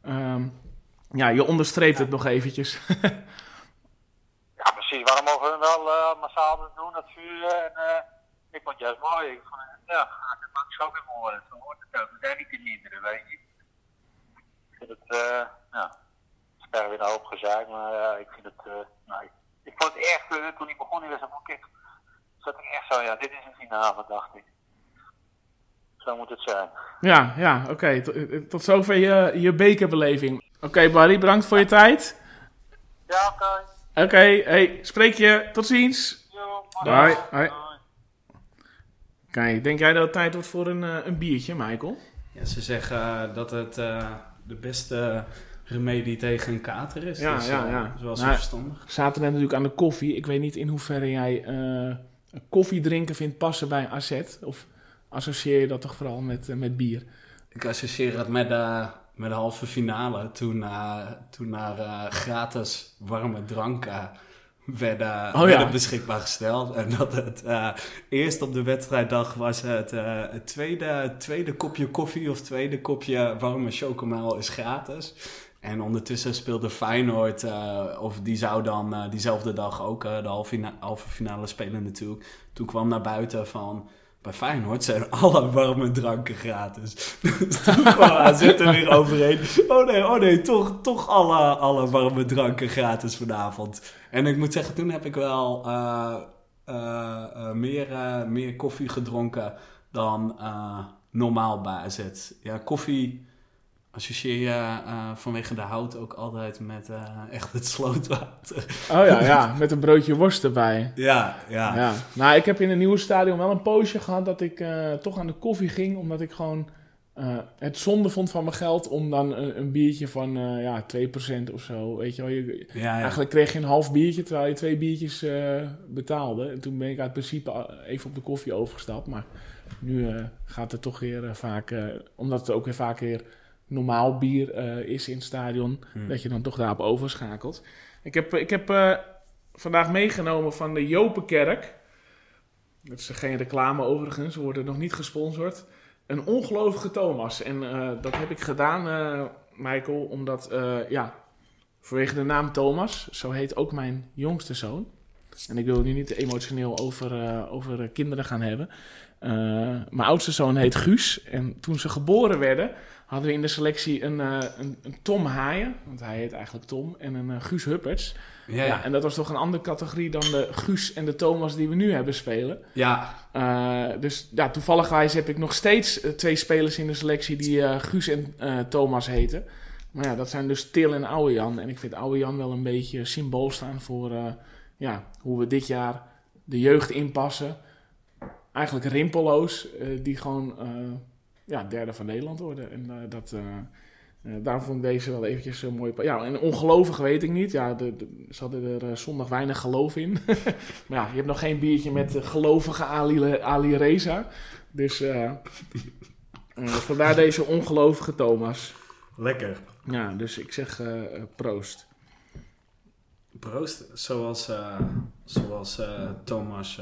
ehm, ja, je onderstreept het nog eventjes. Ja, precies. Waarom mogen we wel massaal dat doen, dat eh, ik vond het juist mooi. Ik ja, dat maakt zo weer mooi. Zo hoort het ook. We zijn niet te minderen, weet. Ik vind het, ja, ze krijgen weer een hoop gezeik, maar ik vind het, nou, ik vond het echt, eh, toen ik begon, was vond ik echt, zat ik echt zo, ja, dit is een finale, dacht ik. Zo moet het zijn. ja, ja, oké. Tot, tot zover je, je bekerbeleving. Oké, Barry, bedankt voor je tijd. Ja, oké. Oké, hey, spreek je. Tot ziens. Yo, Bye. Hoi. Kijk, denk jij dat het tijd wordt voor een, eh, een biertje, Michael? Ja, ze zeggen eh, dat het eh, de beste remedie tegen een kater is. Ja, dus, ja, eh, ja. Dat is wel zo Nou, verstandig. Zaten net natuurlijk aan de koffie. Ik weet niet in hoeverre jij eh, koffie drinken vindt passen bij AZ. Of associeer je dat toch vooral met, eh, met bier? Ik associeer het met de, met de halve finale. Toen, toen eh, gratis warme dranken werden, Oh ja. beschikbaar gesteld. En dat het eerst op de wedstrijddag was het, het tweede, tweede kopje koffie of tweede kopje warme chocomel is gratis. En ondertussen speelde Feyenoord, eh, of die zou dan eh, diezelfde dag ook eh, de halve, fina- halve finale spelen natuurlijk. Toen kwam naar buiten van, bij Feyenoord zijn alle warme dranken gratis. Dus toen kwam AZ er weer overheen. Oh nee, oh nee, toch, toch alle, alle warme dranken gratis vanavond. En ik moet zeggen, toen heb ik wel meer, meer koffie gedronken dan normaal bij AZ. Ja, koffie associeer je eh, vanwege de hout ook altijd met eh, echt het slootwater. Oh ja, ja, met een broodje worst erbij. Ja, ja. Ja. Nou, ik heb in het nieuwe stadion wel een poosje gehad dat ik eh, toch aan de koffie ging. Omdat ik gewoon het zonde vond van mijn geld om dan een, een biertje van ja, 2% of zo. Weet je wel, je, ja, ja. Eigenlijk kreeg je een half biertje terwijl je twee biertjes betaalde. En toen ben ik uit principe even op de koffie overgestapt. Maar nu gaat het toch weer vaak, omdat het ook weer vaak weer normaal bier eh, is in het stadion, Hmm. dat je dan toch daarop overschakelt. Ik heb, ik heb eh, vandaag meegenomen van de Jopenkerk. Dat is geen reclame overigens, we worden nog niet gesponsord. Een ongelovige Thomas. En eh, dat heb ik gedaan, eh, Michael, omdat, eh, ja, vanwege de naam Thomas, zo heet ook mijn jongste zoon. En ik wil het nu niet emotioneel over, eh, over eh, kinderen gaan hebben. Eh, mijn oudste zoon heet Guus. En toen ze geboren werden, hadden we in de selectie een, eh, een, een Tom Haaien. Want hij heet eigenlijk Tom. En een eh, Guus Hupperts. Ja, en dat was toch een andere categorie dan de Guus en de Thomas die we nu hebben spelen. ja. Eh, dus ja, toevallig heb ik nog steeds twee spelers in de selectie die Guus en Thomas heten. Maar ja, dat zijn dus Til en Oude Jan. En ik vind Oude Jan wel een beetje symbool staan voor ja, hoe we dit jaar de jeugd inpassen. Eigenlijk rimpelloos, eh, die gewoon ja, derde van Nederland worden. En eh, dat, eh, eh, daarom vond ik deze wel eventjes zo mooi. Ja, en ongelovig weet ik niet. Ja, de, de- ze hadden er zondag weinig geloof in. maar ja, je hebt nog geen biertje met gelovige Ali, Ali Reza. Dus vandaar deze ongelovige Thomas. Lekker. Ja, dus ik zeg proost. Proost. Zoals, zoals Thomas,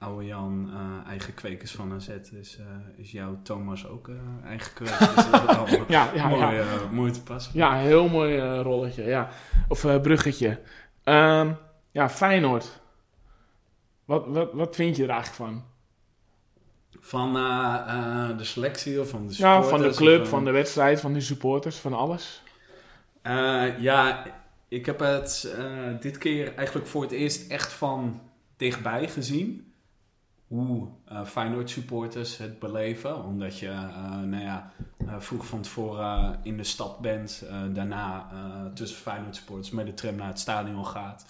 oude Jan, eh, eigen kwekers van AZ is, eh, is jouw Thomas ook eh, eigen kwekers. Dus dat is Ja, ja, mooi, ja. mooi te passen. Ja, heel mooi rolletje. Ja. Of bruggetje. Ehm, ja, Feyenoord. Wat, wat, wat vind je er eigenlijk van? Van de selectie of van de Ja, supporters? van de club, eh, van de wedstrijd, van de supporters, van alles. Ja, ik heb het dit keer eigenlijk voor het eerst echt van dichtbij gezien. Hoe eh Feyenoord supporters het beleven. Omdat je eh, nou ja, eh, vroeg van tevoren in de stad bent. daarna tussen Feyenoord supporters met de tram naar het stadion gaat.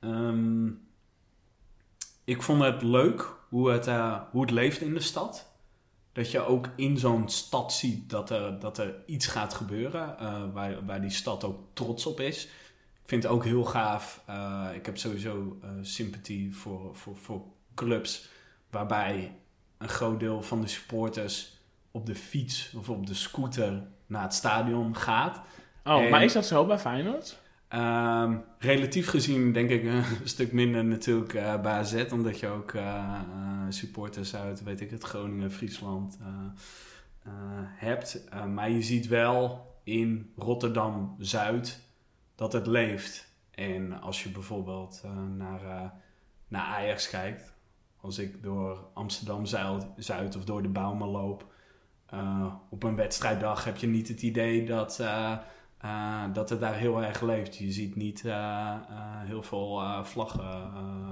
Ehm, ik vond het leuk hoe het, hoe het leeft in de stad. Dat je ook in zo'n stad ziet dat er, dat er iets gaat gebeuren. waar, waar die stad ook trots op is. Ik vind het ook heel gaaf. ik heb sowieso sympathie voor, voor, voor clubs. Waarbij een groot deel van de supporters op de fiets of op de scooter naar het stadion gaat. Oh, En- maar is dat zo bij Feyenoord? Ehm, relatief gezien denk ik een stuk minder natuurlijk uh, bij AZ, omdat je ook uh, supporters uit, weet ik het, Groningen, Friesland hebt. maar je ziet wel in Rotterdam-Zuid dat het leeft. En als je bijvoorbeeld naar, naar Ajax kijkt, als ik door Amsterdam-Zuid of door de Bouwman loop, op een wedstrijddag heb je niet het idee dat uh, dat het daar heel erg leeft. Je ziet niet heel veel vlaggen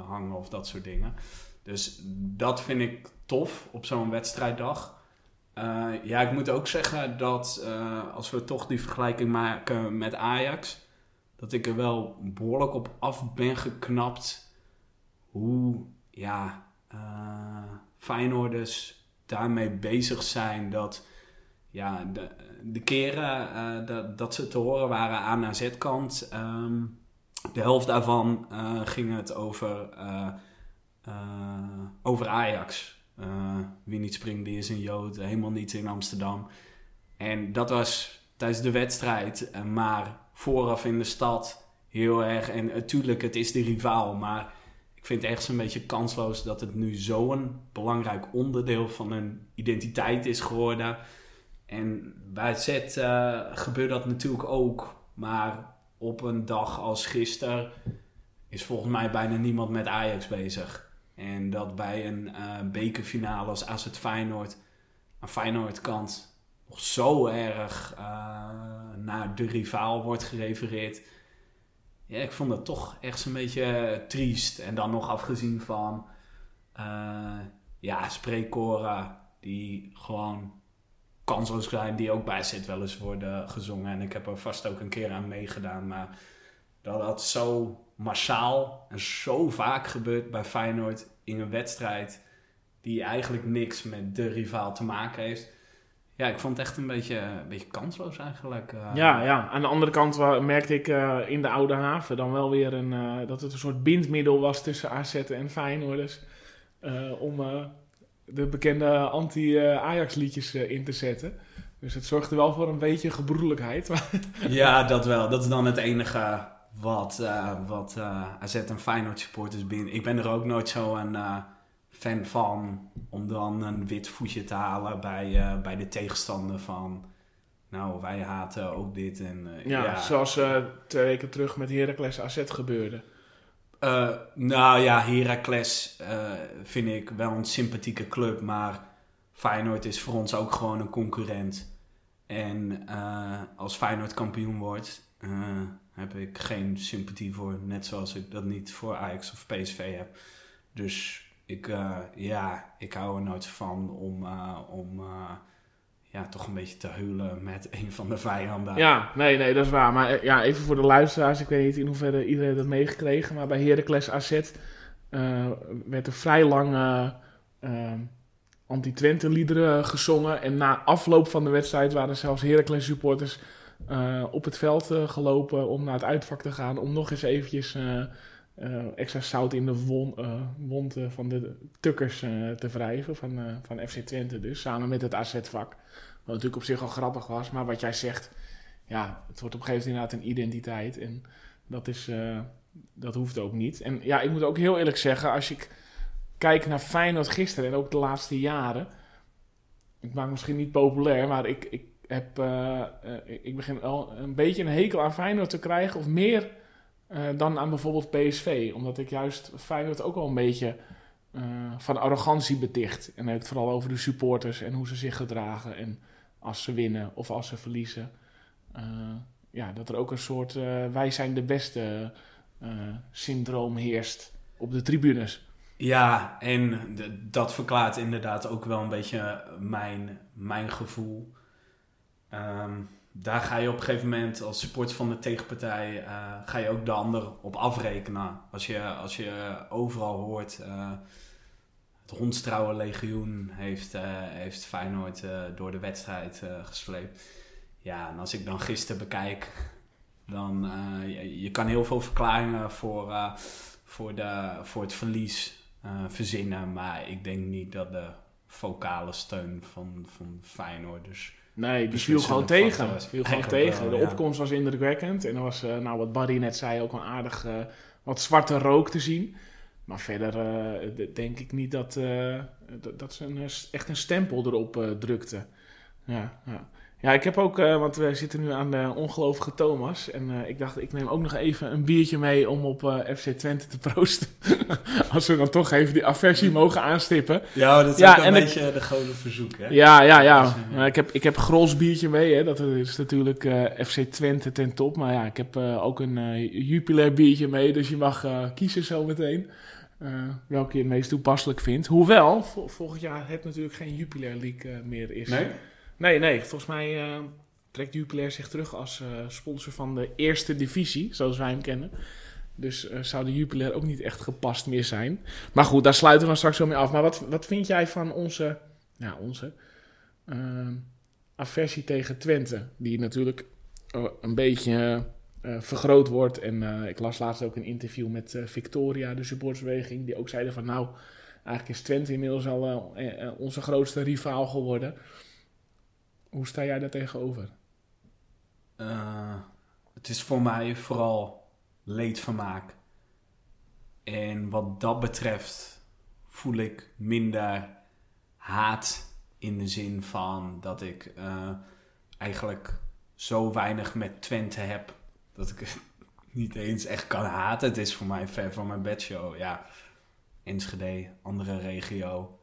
hangen of dat soort dingen. Dus dat vind ik tof op zo'n wedstrijddag. ja, ik moet ook zeggen dat als we toch die vergelijking maken met Ajax, dat ik er wel behoorlijk op af ben geknapt hoe ja, Feyenoorders daarmee bezig zijn dat ja, de, de keren uh, dat, dat ze te horen waren aan AZ-kant, um, de helft daarvan uh, ging het over, uh, over Ajax. wie niet springt, die is een Jood. Helemaal niet in Amsterdam. En dat was tijdens de wedstrijd. maar vooraf in de stad heel erg. En natuurlijk, het is de rivaal. Maar ik vind het echt een beetje kansloos dat het nu zo'n belangrijk onderdeel van hun identiteit is geworden en bij het zet uh, gebeurt dat natuurlijk ook. Maar op een dag als gisteren is volgens mij bijna niemand met Ajax bezig. En dat bij een uh, bekerfinale als AZ Feyenoord aan Feyenoord kant nog zo erg uh, naar de rivaal wordt gerefereerd. Ja, ik vond dat toch echt een beetje triest. En dan nog afgezien van ja, spreekkoren die gewoon kansloos zijn die ook bij zit wel eens worden gezongen. En ik heb er vast ook een keer aan meegedaan. Maar dat dat zo massaal en zo vaak gebeurt bij Feyenoord in een wedstrijd die eigenlijk niks met de rivaal te maken heeft. Ja, ik vond het echt een beetje, een beetje kansloos eigenlijk. Uh. Ja, ja, aan de andere kant merkte ik uh, in de Oude Haven dan wel weer een, uh, dat het een soort bindmiddel was tussen AZ en Feyenoorders. om de bekende anti-Ajax liedjes eh, in te zetten. Dus het zorgde wel voor een beetje gebroedelijkheid. ja, dat wel. Dat is dan het enige wat, uh, wat uh, AZ en Feyenoord supporters binnen. Ik ben er ook nooit zo een fan van om dan een wit voetje te halen bij, bij de tegenstander van... Nou, wij haten ook dit. En, ja, ja, zoals twee weken terug met Heracles AZ gebeurde. Nou ja, Heracles vind ik wel een sympathieke club, maar Feyenoord is voor ons ook gewoon een concurrent. En uh, als Feyenoord kampioen wordt, heb ik geen sympathie voor, net zoals ik dat niet voor Ajax of PSV heb. Dus ik, ja, ik hou er nooit van om, om ja, toch een beetje te huilen met een van de vijanden. Ja, nee, nee, dat is waar. Maar eh, ja, even voor de luisteraars, ik weet niet in hoeverre iedereen dat meegekregen, maar bij Heracles AZ werd er vrij lang uh, anti-Twente-liederen gezongen. En na afloop van de wedstrijd waren zelfs Heracles supporters op het veld gelopen om naar het uitvak te gaan, om nog eens eventjes... extra zout in de wond van de tukkers te wrijven van, van FC Twente dus, samen met het AZ-vak. Wat natuurlijk op zich al grappig was. Maar wat jij zegt, ja, het wordt op een gegeven moment inderdaad een identiteit. En dat, is, dat hoeft ook niet. En ja, ik moet ook heel eerlijk zeggen, als ik kijk naar Feyenoord gisteren en ook de laatste jaren. Ik maak misschien niet populair, maar ik, ik, heb, ik begin al een beetje een hekel aan Feyenoord te krijgen. Of meer dan aan bijvoorbeeld PSV. Omdat ik juist Feyenoord ook wel een beetje van arrogantie beticht. En het vooral over de supporters en hoe ze zich gedragen. En als ze winnen of als ze verliezen. Uh, ja, dat er ook een soort wij zijn de beste syndroom heerst op de tribunes. Ja, en dat verklaart inderdaad ook wel een beetje mijn, mijn gevoel. Um, daar ga je op een gegeven moment als support van de tegenpartij, ga je ook de ander op afrekenen. Als je, als je overal hoort het Hondstrouwen legioen heeft, uh, heeft Feyenoord door de wedstrijd gesleept. Ja, en als ik dan gisteren bekijk, dan je, je, kan heel veel verklaringen voor, voor, de, voor het verlies verzinnen. Maar ik denk niet dat de vocale steun van, van Feyenoord dus Nee, die viel gewoon tegen. Viel gewoon tegen. wel, de opkomst was indrukwekkend. En er was, eh, nou, wat Barry net zei, ook wel aardig eh, wat zwarte rook te zien. Maar verder eh, denk ik niet dat, dat, dat ze een, echt een stempel erop drukte. Ja, ja. Ja, ik heb ook, eh, want we zitten nu aan de ongelovige Thomas. En eh, ik dacht, ik neem ook nog even een biertje mee om op eh, FC Twente te proosten. Als we dan toch even die aversie mogen aanstippen. Ja, dat is Ja, ook een ik- beetje de gouden verzoek, hè? Ja, ja, ja. Maar ik, heb, ik heb Grols biertje mee. Hè. Dat is natuurlijk FC Twente ten top. Maar ja, ik heb ook een Jupiler biertje mee. Dus je mag kiezen zo meteen. eh, welke je het meest toepasselijk vindt. Hoewel, vol- volgend jaar het natuurlijk geen Jupiler League meer is. Nee? Nee, nee. Volgens mij eh, trekt Jupiler zich terug als eh, sponsor van de eerste divisie. Zoals wij hem kennen. Dus eh, zou de Jupiler ook niet echt gepast meer zijn. Maar goed, daar sluiten we dan straks wel mee af. Maar wat, wat vind jij van onze... Ja, onze... ehm, aversie tegen Twente. Die natuurlijk een beetje vergroot wordt. En ik las laatst ook een interview met Victoria, de supportersbeweging. Die ook zeiden van nou, eigenlijk is Twente inmiddels al onze grootste rivaal geworden. Hoe sta jij daar tegenover? Eh, het is voor mij vooral leedvermaak. En wat dat betreft voel ik minder haat in de zin van dat ik eh, eigenlijk zo weinig met Twente heb dat ik het niet eens echt kan haten. Het is voor mij ver van mijn bedshow. Ja, Enschede, andere regio.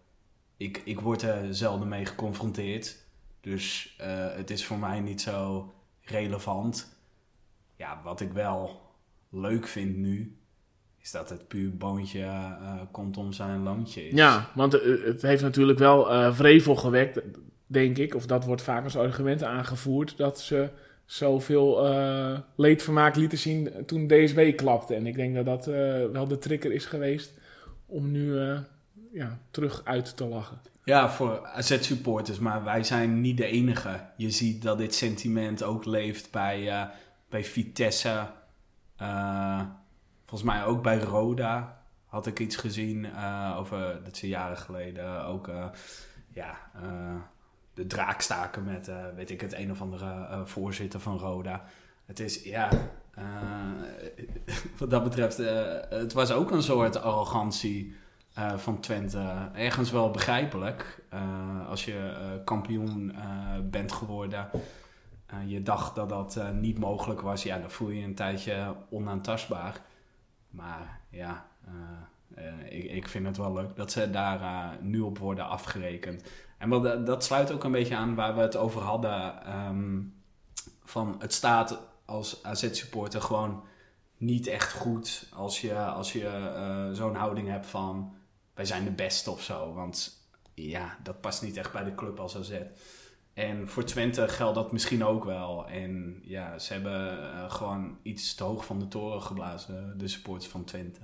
Ik, ik word er zelden mee geconfronteerd. Dus eh, het is voor mij niet zo relevant. Ja, wat ik wel leuk vind nu, is dat het puur boontje eh, komt om zijn loontje is. Ja, want eh, het heeft natuurlijk wel eh, vrevel gewekt, denk ik. Of dat wordt vaak als argument aangevoerd. Dat ze zoveel eh leedvermaak lieten zien toen DSB klapte. En ik denk dat dat wel de trigger is geweest om nu ja, terug uit te lachen. Ja, voor AZ-supporters, maar wij zijn niet de enige. Je ziet dat dit sentiment ook leeft bij, eh, bij Vitesse. Eh, volgens mij ook bij Roda had ik iets gezien eh, over, dat ze jaren geleden ook, ja, de draak staken met, weet ik het, een of andere voorzitter van Roda. Het is, ja, wat dat betreft, het was ook een soort arrogantie eh, van Twente. Ergens wel begrijpelijk. eh, als je eh, kampioen bent geworden. je dacht dat dat niet mogelijk was. Ja, dan voel je je een tijdje onaantastbaar. Maar ja, ik, ik vind het wel leuk dat ze daar nu op worden afgerekend. En wat, dat- sluit ook een beetje aan waar we het over hadden. ehm, van het staat als AZ-supporter gewoon niet echt goed als je, als je zo'n houding hebt van wij zijn de beste of zo. Want ja, dat past niet echt bij de club als AZ. En voor Twente geldt dat misschien ook wel. En ja, ze hebben eh, gewoon iets te hoog van de toren geblazen, de supporters van Twente.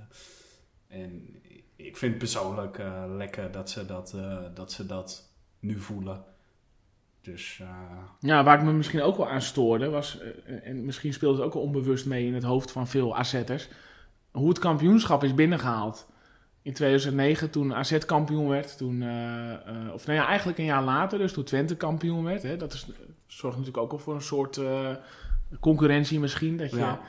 En ik vind persoonlijk eh, lekker dat ze dat, eh, dat ze dat nu voelen. Dus eh, Ja, waar ik me misschien ook wel aan stoorde, was, en misschien speelt het ook wel onbewust mee in het hoofd van veel AZ'ers, hoe het kampioenschap is binnengehaald. In 2009, toen AZ kampioen werd, toen, eh, eh, of nou ja, eigenlijk een jaar later, dus toen Twente kampioen werd. Hè, dat is, zorgt natuurlijk ook wel voor een soort eh, concurrentie misschien. Dat je, Ja.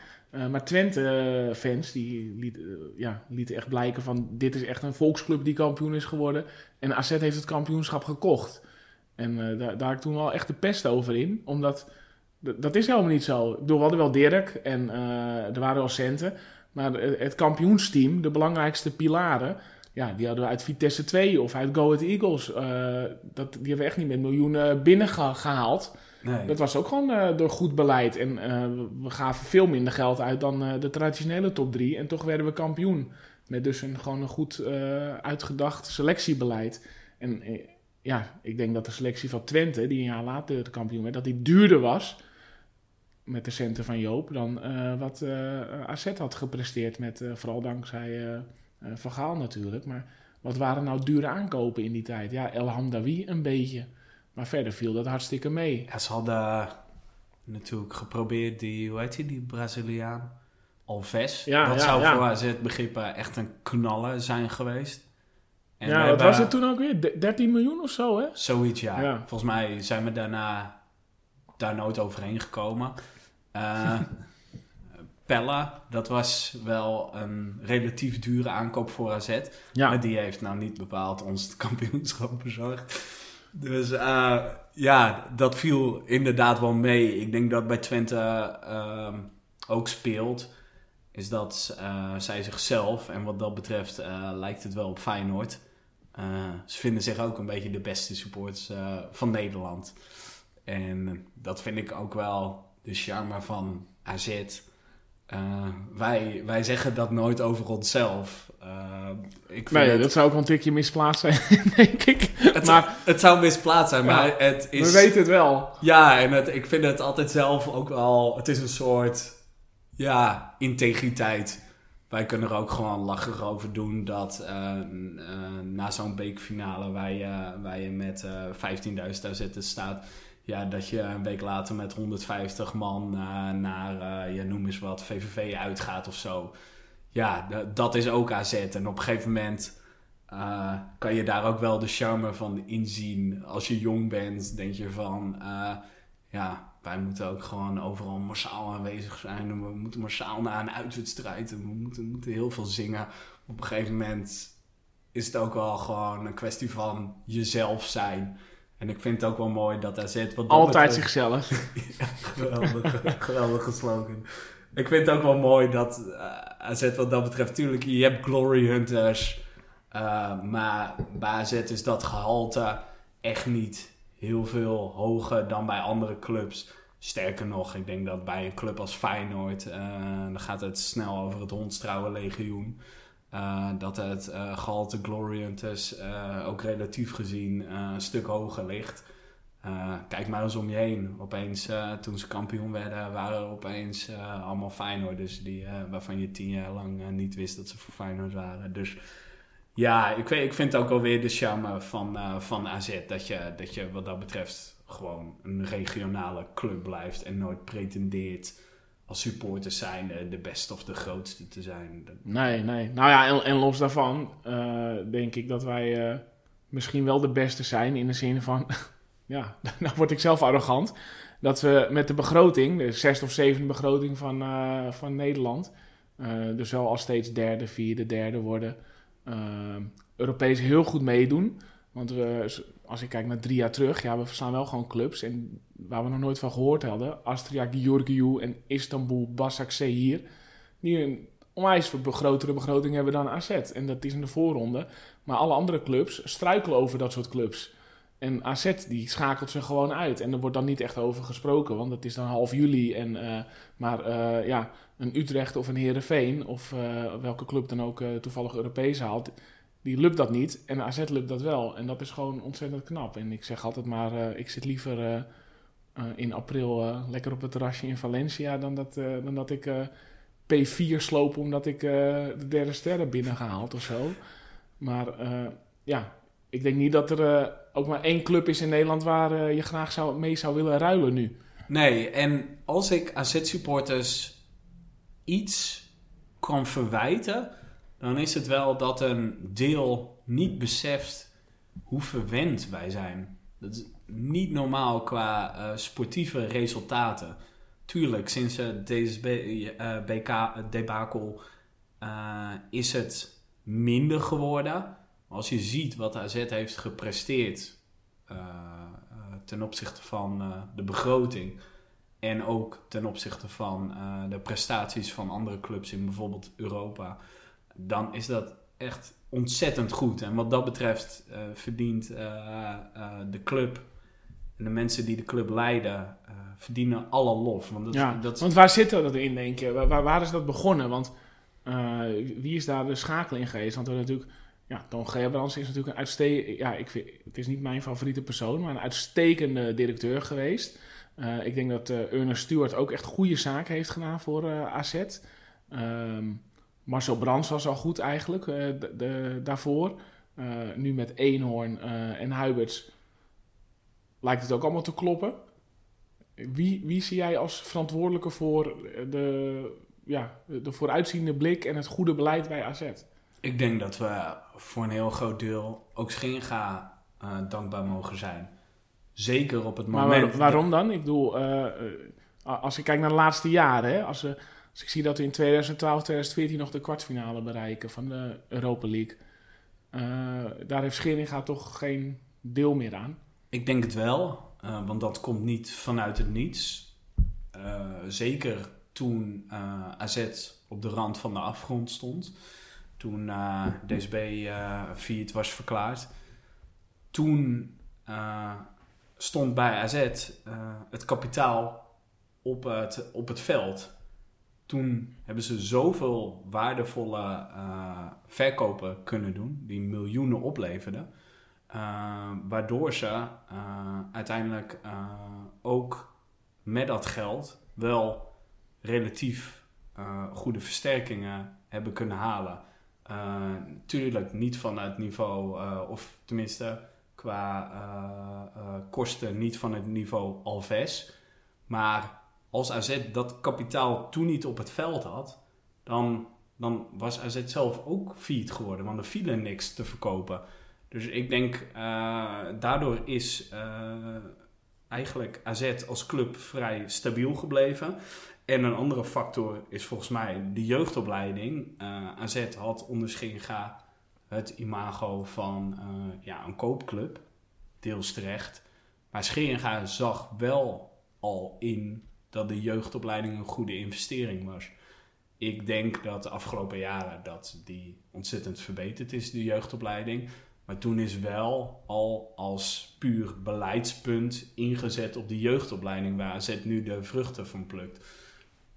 maar Twente-fans, die liet, ja, lieten echt blijken van, dit is echt een volksclub die kampioen is geworden. En AZ heeft het kampioenschap gekocht. En daar, daar had ik toen wel echt de pest over in. Omdat, dat is helemaal niet zo. Ik bedoel, we hadden wel Dirk en er waren wel centen. Maar het, kampioensteam, de belangrijkste pilaren... Ja, die hadden we uit Vitesse 2 of uit Go Ahead Eagles. eh, dat, die hebben we echt niet met miljoenen binnengehaald. nee. Dat was ook gewoon eh, door goed beleid. En eh, we- gaven veel minder geld uit dan de traditionele top 3. En toch werden we kampioen. Met dus een, gewoon een goed uitgedacht selectiebeleid. En ja, ik denk dat de selectie van Twente, die een jaar later de kampioen werd, dat die duurder was met de centen van Joop dan eh, wat eh AZ had gepresteerd. Met, eh, vooral dankzij Van Gaal natuurlijk. Maar wat waren nou dure aankopen in die tijd? Ja, El Hamdawi een beetje. Maar verder viel dat hartstikke mee. Ja, ze hadden natuurlijk geprobeerd die, hoe heet die, die Braziliaan? Alves. Ja, dat ja, zou ja. voor AZ begrippen echt een knaller zijn geweest. En ja, wat was het toen ook weer? De- 13 miljoen of zo, hè? Zoiets, ja. Ja. Volgens mij zijn we daarna daar nooit overheen gekomen. Uh, Pella, dat was wel een relatief dure aankoop voor AZ. Ja. Maar die heeft nou niet bepaald ons het kampioenschap bezorgd. Dus uh, ja, dat viel inderdaad wel mee. Ik denk dat bij Twente uh, ook speelt. Is dat uh, zij zichzelf, en wat dat betreft lijkt het wel op Feyenoord. ze vinden zich ook een beetje de beste supporters van Nederland. En dat vind ik ook wel de charme van AZ. Uh, wij, wij zeggen dat nooit over onszelf. Uh, ik nee, het, dat zou ook een tikje misplaatst zijn, denk ik. Het, maar, zou, het zou misplaatst zijn, maar het is... We weten het wel. Ja, en het, ik vind het altijd zelf ook wel... Het is een soort, ja, integriteit. Wij kunnen er ook gewoon lacherig over doen dat uh, na zo'n beekfinale waar je, waar je met 15.000 zitten staat ja, dat je een week later met 150 man uh, naar, uh, ja, noem eens wat, VVV uitgaat of zo. Ja, dat is ook AZ. En op een gegeven moment uh, kan je daar ook wel de charme van inzien. Als je jong bent, denk je van, ja, wij moeten ook gewoon overal massaal aanwezig zijn. We moeten massaal naar een uitwedstrijd. We moeten, moeten heel veel zingen. Op een gegeven moment is het ook wel gewoon een kwestie van jezelf zijn. En ik vind het ook wel mooi dat AZ... Wat dat Altijd betreft... zichzelf. ja, geweldig, geweldig gesloten. Ik vind het ook wel mooi dat uh, eh, AZ wat dat betreft... Tuurlijk, je hebt Glory Hunters. Uh, maar bij AZ is dat gehalte echt niet heel veel hoger dan bij andere clubs. Sterker nog, ik denk dat bij een club als Feyenoord... Uh, dan gaat het snel over het Hondstrouwen legioen... Uh, dat het uh, gehalte Glory Hunters uh, ook relatief gezien een stuk hoger ligt. kijk maar eens om je heen. Opeens, toen ze kampioen werden, waren er opeens allemaal Feyenoorders die, waarvan je tien jaar lang niet wist dat ze voor Feyenoord waren. Dus ja, ik, weet, ik vind ook alweer de charme van, van AZ dat je, dat je wat dat betreft gewoon een regionale club blijft en nooit pretendeert als supporters zijn de beste of de grootste te zijn. Nee, nee. Nou ja, en, los daarvan uh, denk ik dat wij uh, misschien wel de beste zijn in de zin van, ja, nou word ik zelf arrogant, dat we met de begroting, de zesde of zevende begroting van, van Nederland, dus wel als steeds derde, vierde, derde worden, Europees heel goed meedoen. Want we, als ik kijk naar drie jaar terug, ja, we verslaan wel gewoon clubs. En waar we nog nooit van gehoord hadden. Astria Georgiou en Istanbul Basaksehir. Die een onwijs grotere begroting hebben dan AZ. En dat is in de voorronde. Maar alle andere clubs struikelen over dat soort clubs. En AZ die schakelt ze gewoon uit. En er wordt dan niet echt over gesproken. Want het is dan half juli. En, uh, maar uh, ja, een Utrecht of een Herenveen. Of uh, welke club dan ook toevallig Europees haalt die lukt dat niet. En AZ lukt dat wel. En dat is gewoon ontzettend knap. En ik zeg altijd maar, ik zit liever in april lekker op het terrasje in Valencia... dan dat, dan dat ik P4 sloop omdat ik de derde sterren binnen gehaald of zo. Maar ja, ik denk niet dat er ook maar één club is in Nederland... waar je graag zou, mee zou willen ruilen nu. Nee, en als ik AZ-supporters iets kan verwijten dan is het wel dat een deel niet beseft hoe verwend wij zijn. Dat is niet normaal qua uh, sportieve resultaten. Tuurlijk, sinds het DSB, uh, BK debakel is het minder geworden. Als je ziet wat AZ heeft gepresteerd ten opzichte van de begroting... en ook ten opzichte van de prestaties van andere clubs in bijvoorbeeld Europa dan is dat echt ontzettend goed. En wat dat betreft uh, verdient uh, uh, de club en de mensen die de club leiden, verdienen alle lof. Want, dat, ja, dat... want waar zit dat in, denk je? Waar, waar is dat begonnen? Want wie is daar de schakel in geweest? Want we natuurlijk... Ja, Gerbrands is natuurlijk een uitstekende... Ja, ik vind, het is niet mijn favoriete persoon, maar een uitstekende directeur geweest. ik denk dat Ernest Stewart ook echt goede zaken heeft gedaan voor AZ. Um, ehm, Marcel Brands was al goed eigenlijk uh, de, daarvoor. Uh, nu met Eenhoorn uh, en Huiberts lijkt het ook allemaal te kloppen. Wie, wie zie jij als verantwoordelijke voor de, ja, de vooruitziende blik en het goede beleid bij AZ? Ik denk dat we voor een heel groot deel ook Schinga dankbaar mogen zijn. zeker op het Maar moment... waar- waarom dan? Ik bedoel, eh, eh, als ik kijk naar de laatste jaren, hè, als, we, als ik zie dat we in 2012, 2014 nog de kwartfinale bereiken van de Europa League, eh, daar heeft Scheringa toch geen deel meer aan. Ik denk het wel, eh, want dat komt niet vanuit het niets. Eh, zeker toen AZ op de rand van de afgrond stond. Toen DSB failliet was verklaard. Toen stond bij AZ het kapitaal op het, op het veld. Toen hebben ze zoveel waardevolle eh, verkopen kunnen doen, die miljoenen opleverden. Uh, waardoor ze uh, uiteindelijk ook met dat geld wel relatief goede versterkingen hebben kunnen halen. Natuurlijk niet van het niveau, of tenminste qua kosten niet van het niveau Alves. Maar als AZ dat kapitaal toen niet op het veld had, dan, dan was AZ zelf ook failliet geworden. Want er viel niks te verkopen. Dus ik denk, uh, daardoor is uh, eigenlijk AZ als club vrij stabiel gebleven. En een andere factor is volgens mij de jeugdopleiding. Uh, AZ had onder Scheringa het imago van ja, een koopclub, deels terecht. Maar Scheringa zag wel al in dat de jeugdopleiding een goede investering was. Ik denk dat de afgelopen jaren dat die ontzettend verbeterd is, de jeugdopleiding. Maar toen is wel al als puur beleidspunt ingezet op de jeugdopleiding waar AZ nu de vruchten van plukt.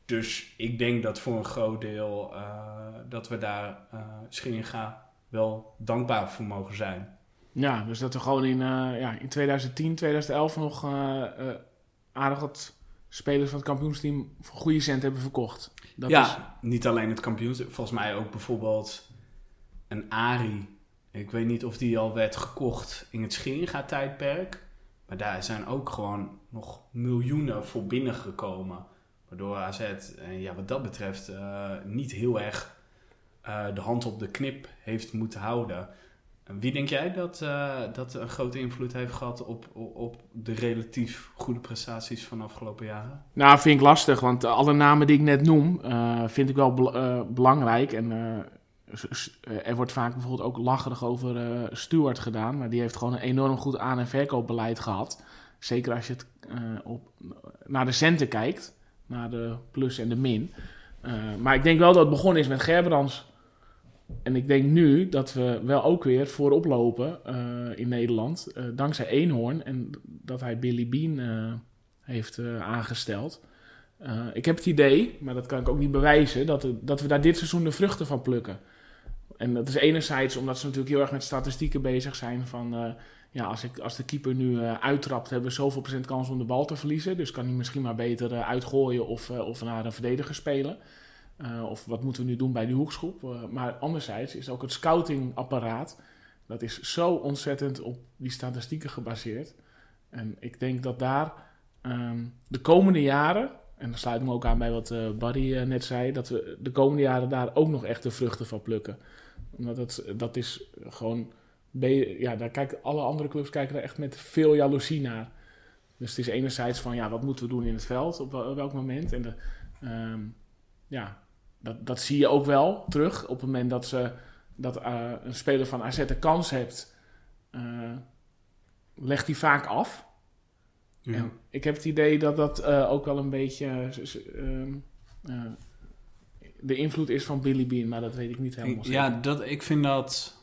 Dus ik denk dat voor een groot deel uh, dat we daar uh, Scheringa wel dankbaar voor mogen zijn. Ja, dus dat we gewoon in, uh, ja, in 2010, 2011 nog aardig wat spelers van het kampioensteam voor goede cent hebben verkocht. Dat ja, is... niet alleen het kampioensteam, volgens mij ook bijvoorbeeld een Ari ik weet niet of die al werd gekocht in het Scheringa-tijdperk. Maar daar zijn ook gewoon nog miljoenen voor binnengekomen. Waardoor AZ, eh, ja, wat dat betreft, uh, niet heel erg uh, de hand op de knip heeft moeten houden. Wie denk jij dat, uh, dat een grote invloed heeft gehad op, op, de relatief goede prestaties van de afgelopen jaren? Nou, vind ik lastig, want alle namen die ik net noem, vind ik wel be belangrijk. En er wordt vaak bijvoorbeeld ook lacherig over Stuart gedaan, maar die heeft gewoon een enorm goed aan- en verkoopbeleid gehad. Zeker als je het op, naar de centen kijkt, naar de plus en de min. Maar ik denk wel dat het begonnen is met Gerbrands. En ik denk nu dat we wel ook weer voorop lopen in Nederland, dankzij Eenhoorn en dat hij Billy Bean heeft aangesteld. ik heb het idee, maar dat kan ik ook niet bewijzen, dat, dat we daar dit seizoen de vruchten van plukken. En dat is enerzijds omdat ze natuurlijk heel erg met statistieken bezig zijn van... Uh, ja, als, ik, als de keeper nu uh, uittrapt, hebben we zoveel procent kans om de bal te verliezen. Dus kan hij misschien maar beter uh, uitgooien of, of naar een verdediger spelen. Of wat moeten we nu doen bij die hoekschop. maar anderzijds is ook het scoutingapparaat... dat is zo ontzettend op die statistieken gebaseerd. En ik denk dat daar um, de komende jaren... En dan sluit me ook aan bij wat uh, Barry net zei, dat we de komende jaren daar ook nog echt de vruchten van plukken. Omdat het, dat is gewoon, ja, daar kijken alle andere clubs kijken er echt met veel jaloezie naar. Dus het is enerzijds van, ja, wat moeten we doen in het veld, op, wel, welk moment. En de, um, ja, dat, dat zie je ook wel terug op het moment dat, ze, dat uh, een speler van AZ de kans hebt, legt hij vaak af. Ja. En ik heb het idee dat dat uh, ook wel een beetje uh, uh, de invloed is van Billy Bean, maar dat weet ik niet helemaal zeker. Ja, dat, ik vind dat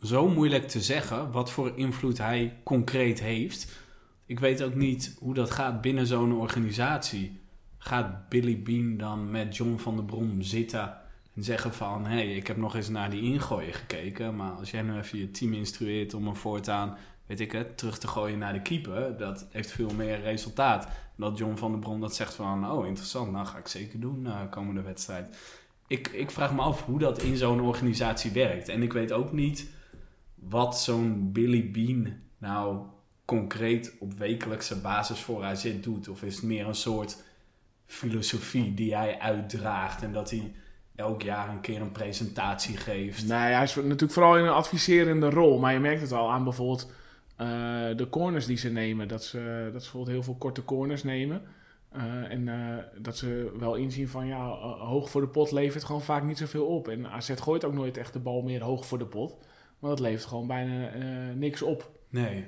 zo moeilijk te zeggen wat voor invloed hij concreet heeft. Ik weet ook niet hoe dat gaat binnen zo'n organisatie. Gaat Billy Bean dan met John van der Brom zitten en zeggen van... hé, hey, ik heb nog eens naar die ingooien gekeken... maar als jij nu even je team instrueert om een voortaan weet ik het, terug te gooien naar de keeper, dat heeft veel meer resultaat. Dat John van der Bron dat zegt van, oh interessant, nou ga ik zeker doen uh, komende wedstrijd. Ik, ik vraag me af hoe dat in zo'n organisatie werkt. En ik weet ook niet wat zo'n Billy Bean nou concreet op wekelijkse basis voor AZ doet. Of is het meer een soort filosofie die hij uitdraagt en dat hij elk jaar een keer een presentatie geeft? Nee, hij is natuurlijk vooral in een adviserende rol. Maar je merkt het al aan bijvoorbeeld Eh, de corners die ze nemen, dat ze, dat ze bijvoorbeeld heel veel korte corners nemen. Eh, en eh, dat ze wel inzien van ja, hoog voor de pot levert gewoon vaak niet zoveel op. En AZ gooit ook nooit echt de bal meer hoog voor de pot. Maar dat levert gewoon bijna niks op. Nee.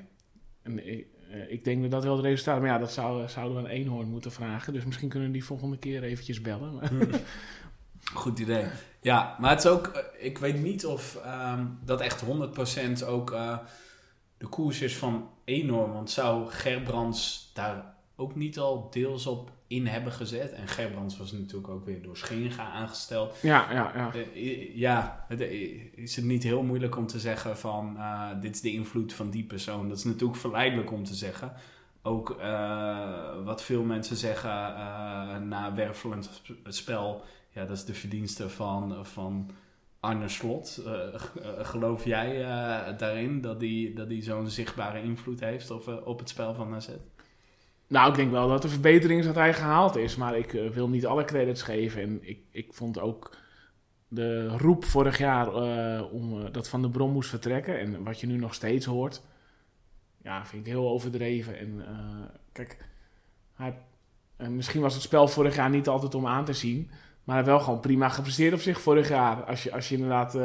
En ik, eh, ik denk dat dat wel het resultaat Maar ja, dat zou, zouden we aan Eenhoorn moeten vragen. Dus misschien kunnen we die volgende keer eventjes bellen. Maar- Goed idee. Ja, maar het is ook, eh, ik weet niet of ehm, dat echt 100% ook eh, de koers is van enorm. Want zou Gerbrands daar ook niet al deels op in hebben gezet? En Gerbrands was natuurlijk ook weer door Schenga aangesteld. ja, ja, ja. Eh, ja, het, eh, is het niet heel moeilijk om te zeggen van eh, dit is de invloed van die persoon. Dat is natuurlijk verleidelijk om te zeggen. Ook wat veel mensen zeggen na wervelend sp- spel, ja, dat is de verdienste van, van Arne Slot. Geloof jij daarin dat die, dat die zo'n zichtbare invloed heeft op, op het spel van AZ? Nou, ik denk wel dat de verbetering is dat hij gehaald is. Maar ik eh, wil niet alle credits geven. En ik, ik vond ook de roep vorig jaar eh, om eh, dat Van de Brom moest vertrekken. En wat je nu nog steeds hoort. Ja, vind ik heel overdreven. En kijk, hij, en misschien was het spel vorig jaar niet altijd om aan te zien. Maar hij wel gewoon prima gepresteerd op zich vorig jaar. Als je, als je inderdaad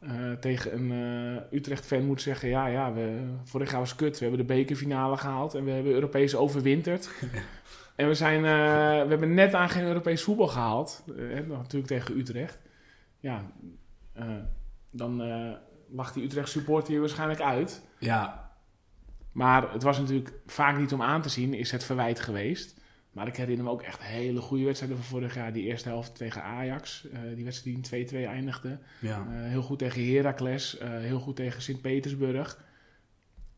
eh, tegen een eh, Utrecht-fan moet zeggen... Ja, ja, we, vorig jaar was kut. We hebben de bekerfinale gehaald en we hebben Europees overwinterd. en we, zijn, eh, we hebben net aan geen Europees voetbal gehaald. Eh, natuurlijk tegen Utrecht. Ja, dan lag die Utrecht supporter hier waarschijnlijk uit. Ja, Maar het was natuurlijk vaak niet om aan te zien, is het verwijt geweest. Maar ik herinner me ook echt hele goede wedstrijden van vorig jaar. Die eerste helft tegen Ajax, eh, die wedstrijd die in 2-2 eindigde. ja. Eh, heel goed tegen Heracles, eh, heel goed tegen Sint-Petersburg.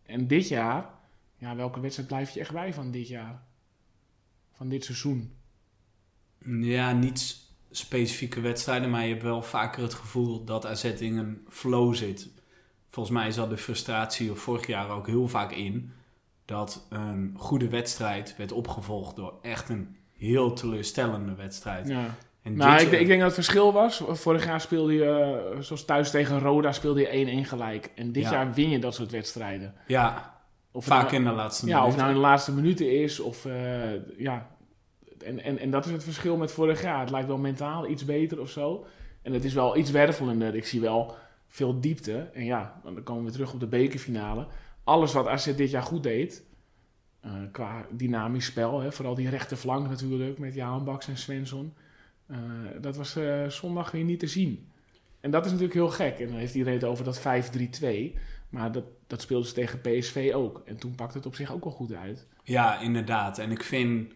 En dit jaar, ja, welke wedstrijd blijf je echt bij van dit jaar? Van dit seizoen? Ja, niet specifieke wedstrijden, maar je hebt wel vaker het gevoel dat AZ in een flow zit. Volgens mij zat de frustratie er vorig jaar ook heel vaak in dat een goede wedstrijd werd opgevolgd door echt een heel teleurstellende wedstrijd. Ja. En Maar dit ik, ik denk dat het verschil was. Vorig jaar speelde je, eh, zoals thuis tegen Roda, speelde je 1-1 gelijk. En dit Ja. jaar win je dat soort wedstrijden. ja, Of vaak nou- in de laatste Ja, of nou in de laatste minuten is, of eh, ja. En, en, en dat is het verschil met vorig jaar. Het lijkt wel mentaal iets beter of zo. En het is wel iets wervelender. Ik zie wel veel diepte. En ja, dan komen we terug op de bekerfinale. Alles wat AZ dit jaar goed deed, eh, qua dynamisch spel, hè, vooral die rechterflank natuurlijk, met Jaan Baks en Svensson. eh, dat was eh, zondag weer niet te zien. En dat is natuurlijk heel gek. En dan heeft iedereen het over dat 5-3-2. Maar dat, dat speelden ze tegen PSV ook. En toen pakte het op zich ook wel goed uit. Ja, inderdaad. En ik vind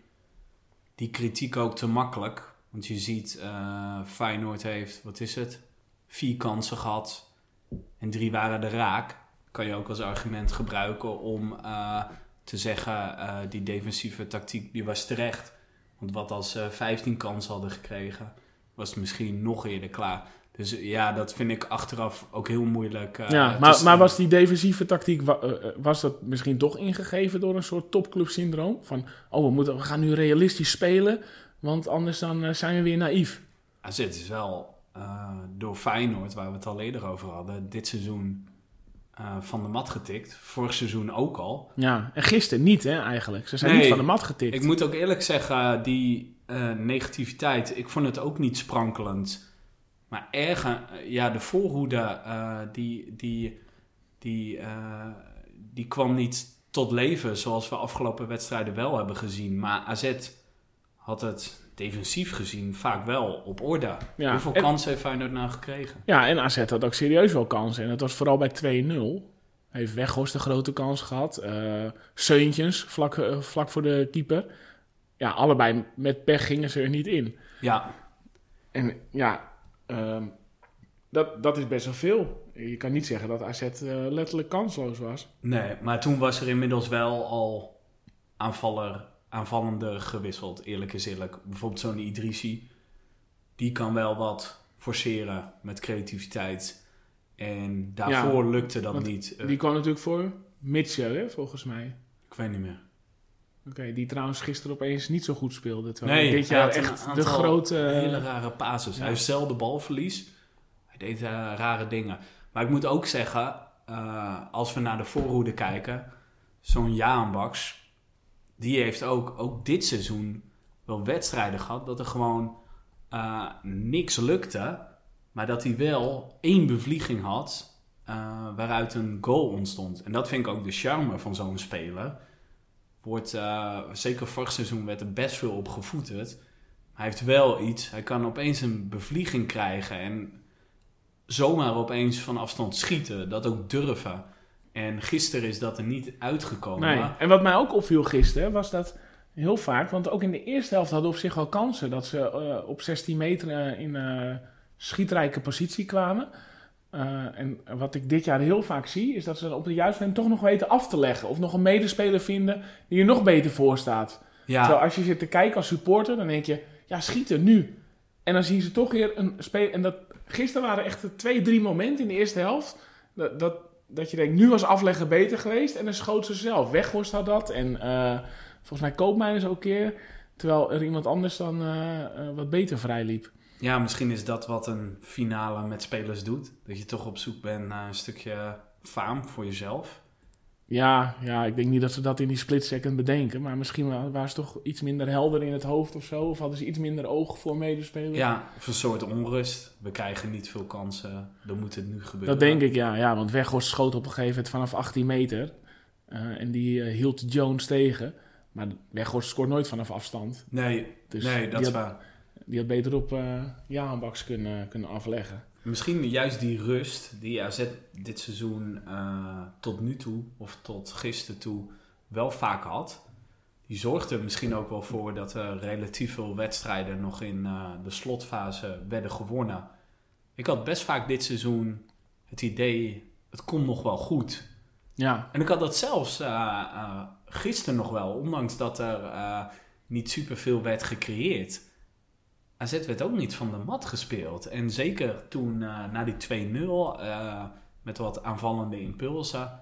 die kritiek ook te makkelijk. Want je ziet, Feyenoord heeft, wat is het? Vier kansen gehad. En drie waren er raak. Kan je ook als argument gebruiken om eh, te zeggen, eh, die defensieve tactiek die was terecht. Want wat als ze 15 kansen hadden gekregen, was het misschien nog eerder klaar. Dus ja, dat vind ik achteraf ook heel moeilijk. eh, ja, maar, maar was die defensieve tactiek, wa- eh, eh, was dat misschien toch ingegeven door een soort topclub-syndroom? Van, oh, we, moeten, we gaan nu realistisch spelen, want anders dan eh, zijn we weer naïef. AZ is wel eh, door Feyenoord, waar we het al eerder over hadden, dit seizoen eh, van de mat getikt. Vorig seizoen ook al. Ja, en gisteren niet, hè, eigenlijk. Ze zijn Nee, niet van de mat getikt. Ik moet ook eerlijk zeggen, die eh, negativiteit, ik vond het ook niet sprankelend. Maar erger, eh, ja, de voorhoede, die, die, die, die kwam niet tot leven zoals we afgelopen wedstrijden wel hebben gezien. Maar AZ had het defensief gezien vaak wel op orde. Ja, Hoeveel en- kansen heeft Feyenoord nou gekregen? Ja, en AZ had ook serieus wel kansen. En dat was vooral bij 2-0. Heeft Weghorst een grote kans gehad. eh Seuntjens, vlak, eh, vlak voor de keeper. Ja, allebei met pech gingen ze er niet in. Ja, En ja, ehm, dat, dat is best wel veel. Je kan niet zeggen dat AZ eh, letterlijk kansloos was. nee, maar toen was er inmiddels wel al aanvaller, aanvallender gewisseld, eerlijk is eerlijk. Bijvoorbeeld zo'n Idrissi, die kan wel wat forceren met creativiteit. En daarvoor lukte dat niet. Die kwam natuurlijk voor Mitchell, hè, volgens mij. ik weet niet meer. Oké, die trouwens gisteren opeens niet zo goed speelde. Terwijl Nee, dit jaar echt de grote... hele rare pases. ja. Hij heeft zelden balverlies. Hij deed eh, rare dingen. Maar ik moet ook zeggen, eh, als we naar de voorhoede kijken, zo'n Jaan Baks, die heeft ook, ook dit seizoen wel wedstrijden gehad dat er gewoon eh, niks lukte, maar dat hij wel één bevlieging had eh, waaruit een goal ontstond. En dat vind ik ook de charme van zo'n speler. Wordt, uh, zeker vorig seizoen werd er best veel op gevoeterd. Hij heeft wel iets. Hij kan opeens een bevlieging krijgen en zomaar opeens van afstand schieten. Dat ook durven. En gisteren is dat er niet uitgekomen. Nee. En wat mij ook opviel gisteren was dat heel vaak, want ook in de eerste helft hadden op zich wel kansen dat ze uh, op 16 meter uh, in uh, schietrijke positie kwamen. en wat ik dit jaar heel vaak zie, is dat ze op de juiste moment toch nog weten af te leggen. Of nog een medespeler vinden die er nog beter voor staat. Ja. Terwijl als je zit te kijken als supporter, dan denk je, ja, schieten nu. En dan zien ze toch weer een speler. En dat, gisteren waren echt twee, drie momenten in de eerste helft. Dat, dat, dat je denkt, nu was afleggen beter geweest. En dan schoot ze zelf. Weghorst had dat. En uh, volgens mij Koopmijners ook een keer. Terwijl er iemand anders dan uh, uh, wat beter vrij liep. Ja, misschien is dat wat een finale met spelers doet. Dat je toch op zoek bent naar een stukje faam voor jezelf. Ja, ja, ik denk niet dat ze dat in die split second bedenken. Maar misschien waren ze toch iets minder helder in het hoofd of zo. Of hadden ze iets minder oog voor medespelers. Ja, of een soort onrust. We krijgen niet veel kansen. Dan moet het nu gebeuren. Dat denk ik, ja. ja want Weghorst schoot op een gegeven moment vanaf 18 meter. Uh, en die uh, hield Jones tegen. Maar Weghorst scoort nooit vanaf afstand. Nee, dus nee dat is waar. Die had beter op uh, Jaanbaks kunnen, kunnen afleggen. Misschien juist die rust die AZ dit seizoen uh, tot nu toe, of tot gisteren toe, wel vaak had. Die zorgde er misschien ook wel voor dat er relatief veel wedstrijden nog in uh, de slotfase werden gewonnen. Ik had best vaak dit seizoen het idee, het komt nog wel goed. Ja. En ik had dat zelfs uh, gisteren nog wel, ondanks dat er niet superveel werd gecreëerd. AZ werd ook niet van de mat gespeeld. En zeker toen uh, na die 2-0, uh, met wat aanvallende impulsen.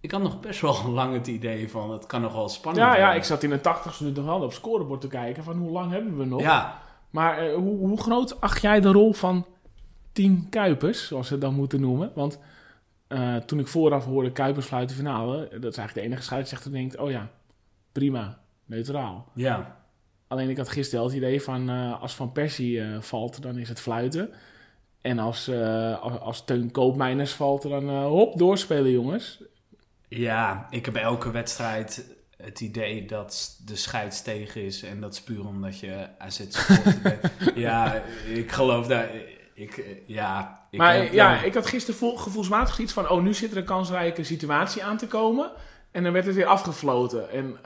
Ik had nog best wel lang het idee van het kan nog wel spannend ja, worden. Ja, ik zat in de 80 minuut nog wel op het scorebord te kijken van hoe lang hebben we nog. Ja. Maar uh, hoe, hoe, groot acht jij de rol van Team Kuipers, zoals ze het dan moeten noemen? Want toen ik vooraf hoorde Kuipers fluiten finale, dat is eigenlijk de enige scheidsrechter die denkt, oh ja, prima, neutraal. Ja. Alleen ik had gisteren het idee van uh, als Van Persie uh, valt, dan is het fluiten. En als, uh, als, als Teun Koopmeiners valt, dan hop, doorspelen jongens. Ja, ik heb elke wedstrijd het idee dat de scheids tegen is. En dat is puur omdat je AZ supporter bent. ja, ik geloof daar... Ik, ja, ik maar ja, ik had gisteren gevoelsmatig iets van... oh, nu zit er een kansrijke situatie aan te komen. En dan werd het weer afgefloten. En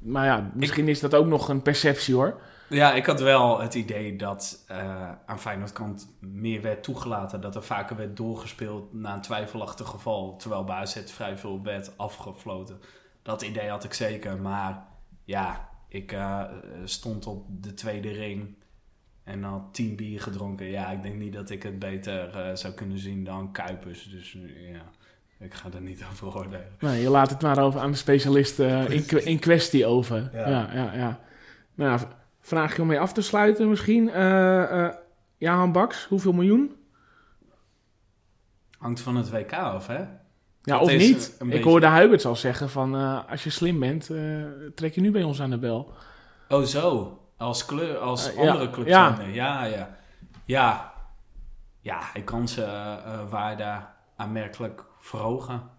maar ja, misschien ik, is dat ook nog een perceptie hoor. Ja, ik had wel het idee dat uh, aan Feyenoord kant meer werd toegelaten. Dat er vaker werd doorgespeeld na een twijfelachtig geval. Terwijl bij AZ vrij veel werd afgefloten. Dat idee had ik zeker. Maar ja, ik uh, stond op de tweede ring. En had tien bier gedronken. Ja, ik denk niet dat ik het beter uh, zou kunnen zien dan Kuipers. Dus ja... Ik ga er niet over oordelen. Nee, je laat het maar over aan de specialist uh, in, in, kwestie over. Ja, ja, ja. ja. Nou, vraag je om mee af te sluiten misschien. Uh, uh, Jahan Baks, hoeveel miljoen? Hangt van het WK af, hè? Ja, dat of niet. Ik hoorde Huiberts al zeggen van... als je slim bent, trek je nu bij ons aan de bel. Oh, zo. Als, kleur, als andere ja. Ja. ja, ja. Ja. Ja, hij kan zijn waarde aanmerkelijk verhogen.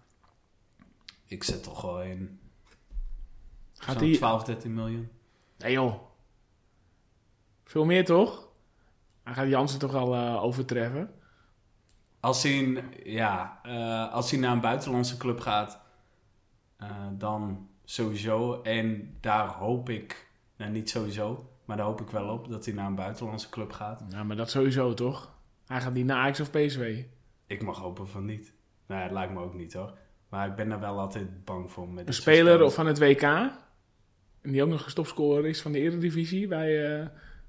Ik zet toch wel in. Gaat die 12, 13 miljoen? Nee joh. Veel meer toch? Hij gaat Jansen toch al uh, overtreffen? Als hij, in, ja, uh, als hij naar een buitenlandse club gaat, uh, dan sowieso. En daar hoop ik, nou niet sowieso, maar daar hoop ik wel op dat hij naar een buitenlandse club gaat. Ja, maar dat sowieso toch? Hij gaat niet naar Ajax of PSV. Ik mag hopen van niet. Nee, het lijkt me ook niet hoor. Maar ik ben er wel altijd bang voor. Met een speler van het WK, die ook nog een topscorer is van de Eredivisie bij... Uh...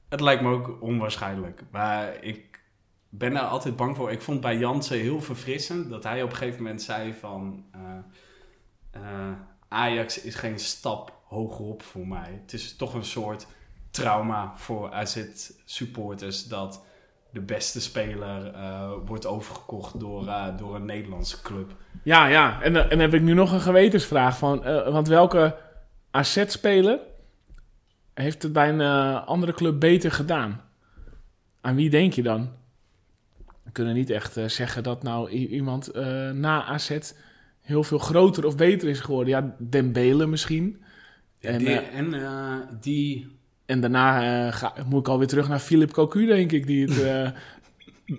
Het lijkt me ook onwaarschijnlijk. Maar ik ben er altijd bang voor. Ik vond bij Jansen heel verfrissend dat hij op een gegeven moment zei van... Uh, uh, Ajax is geen stap hogerop voor mij. Het is toch een soort trauma voor AZ supporters dat de beste speler eh, wordt overgekocht door, eh, door een Nederlandse club. Ja, ja. En, eh, en dan heb ik nu nog een gewetensvraag van... want welke AZ-speler heeft het bij een andere club beter gedaan? Aan wie denk je dan? We kunnen niet echt zeggen dat nou iemand na AZ heel veel groter of beter is geworden. Ja, Dembele misschien. En, En, die, en die En daarna eh, ga, moet ik alweer terug naar Philip Cocu, denk ik, die het, eh,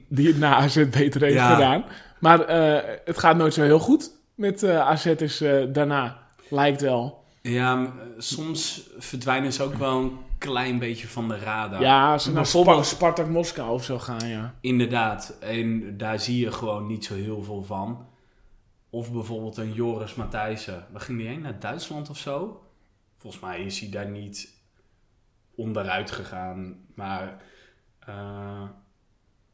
die het na AZ beter heeft Ja. gedaan. Maar eh, het gaat nooit zo heel goed met AZ is eh, daarna, lijkt wel. Ja, soms verdwijnen ze ook wel een klein beetje van de radar. Ja, ze naar Bijvoorbeeld- Spa- Spartak Moskou of zo gaan, ja. Inderdaad, en daar zie je gewoon niet zo heel veel van. Of bijvoorbeeld een Joris Matthijssen. Waar ging die heen? Naar Duitsland of zo? Volgens mij is hij daar niet onderuit gegaan. Maar eh,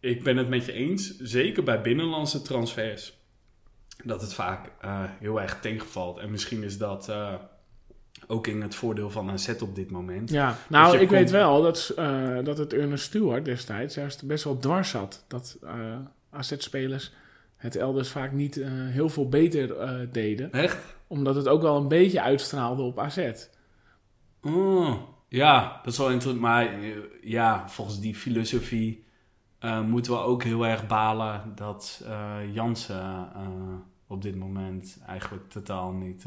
ik ben het met je eens, zeker bij binnenlandse transfers, dat het vaak eh, heel erg tegenvalt. En misschien is dat eh, ook in het voordeel van AZ op dit moment. Ja, nou, ik komt- weet wel dat, dat het Ernest Stewart destijds juist best wel dwars zat. Dat AZ-spelers het elders vaak niet heel veel beter deden. Echt? Omdat het ook wel een beetje uitstraalde op AZ. Oh, ja, dat is wel interessant. Maar eh, ja, volgens die filosofie eh, moeten we ook heel erg balen dat eh Jansen op dit moment eigenlijk totaal niet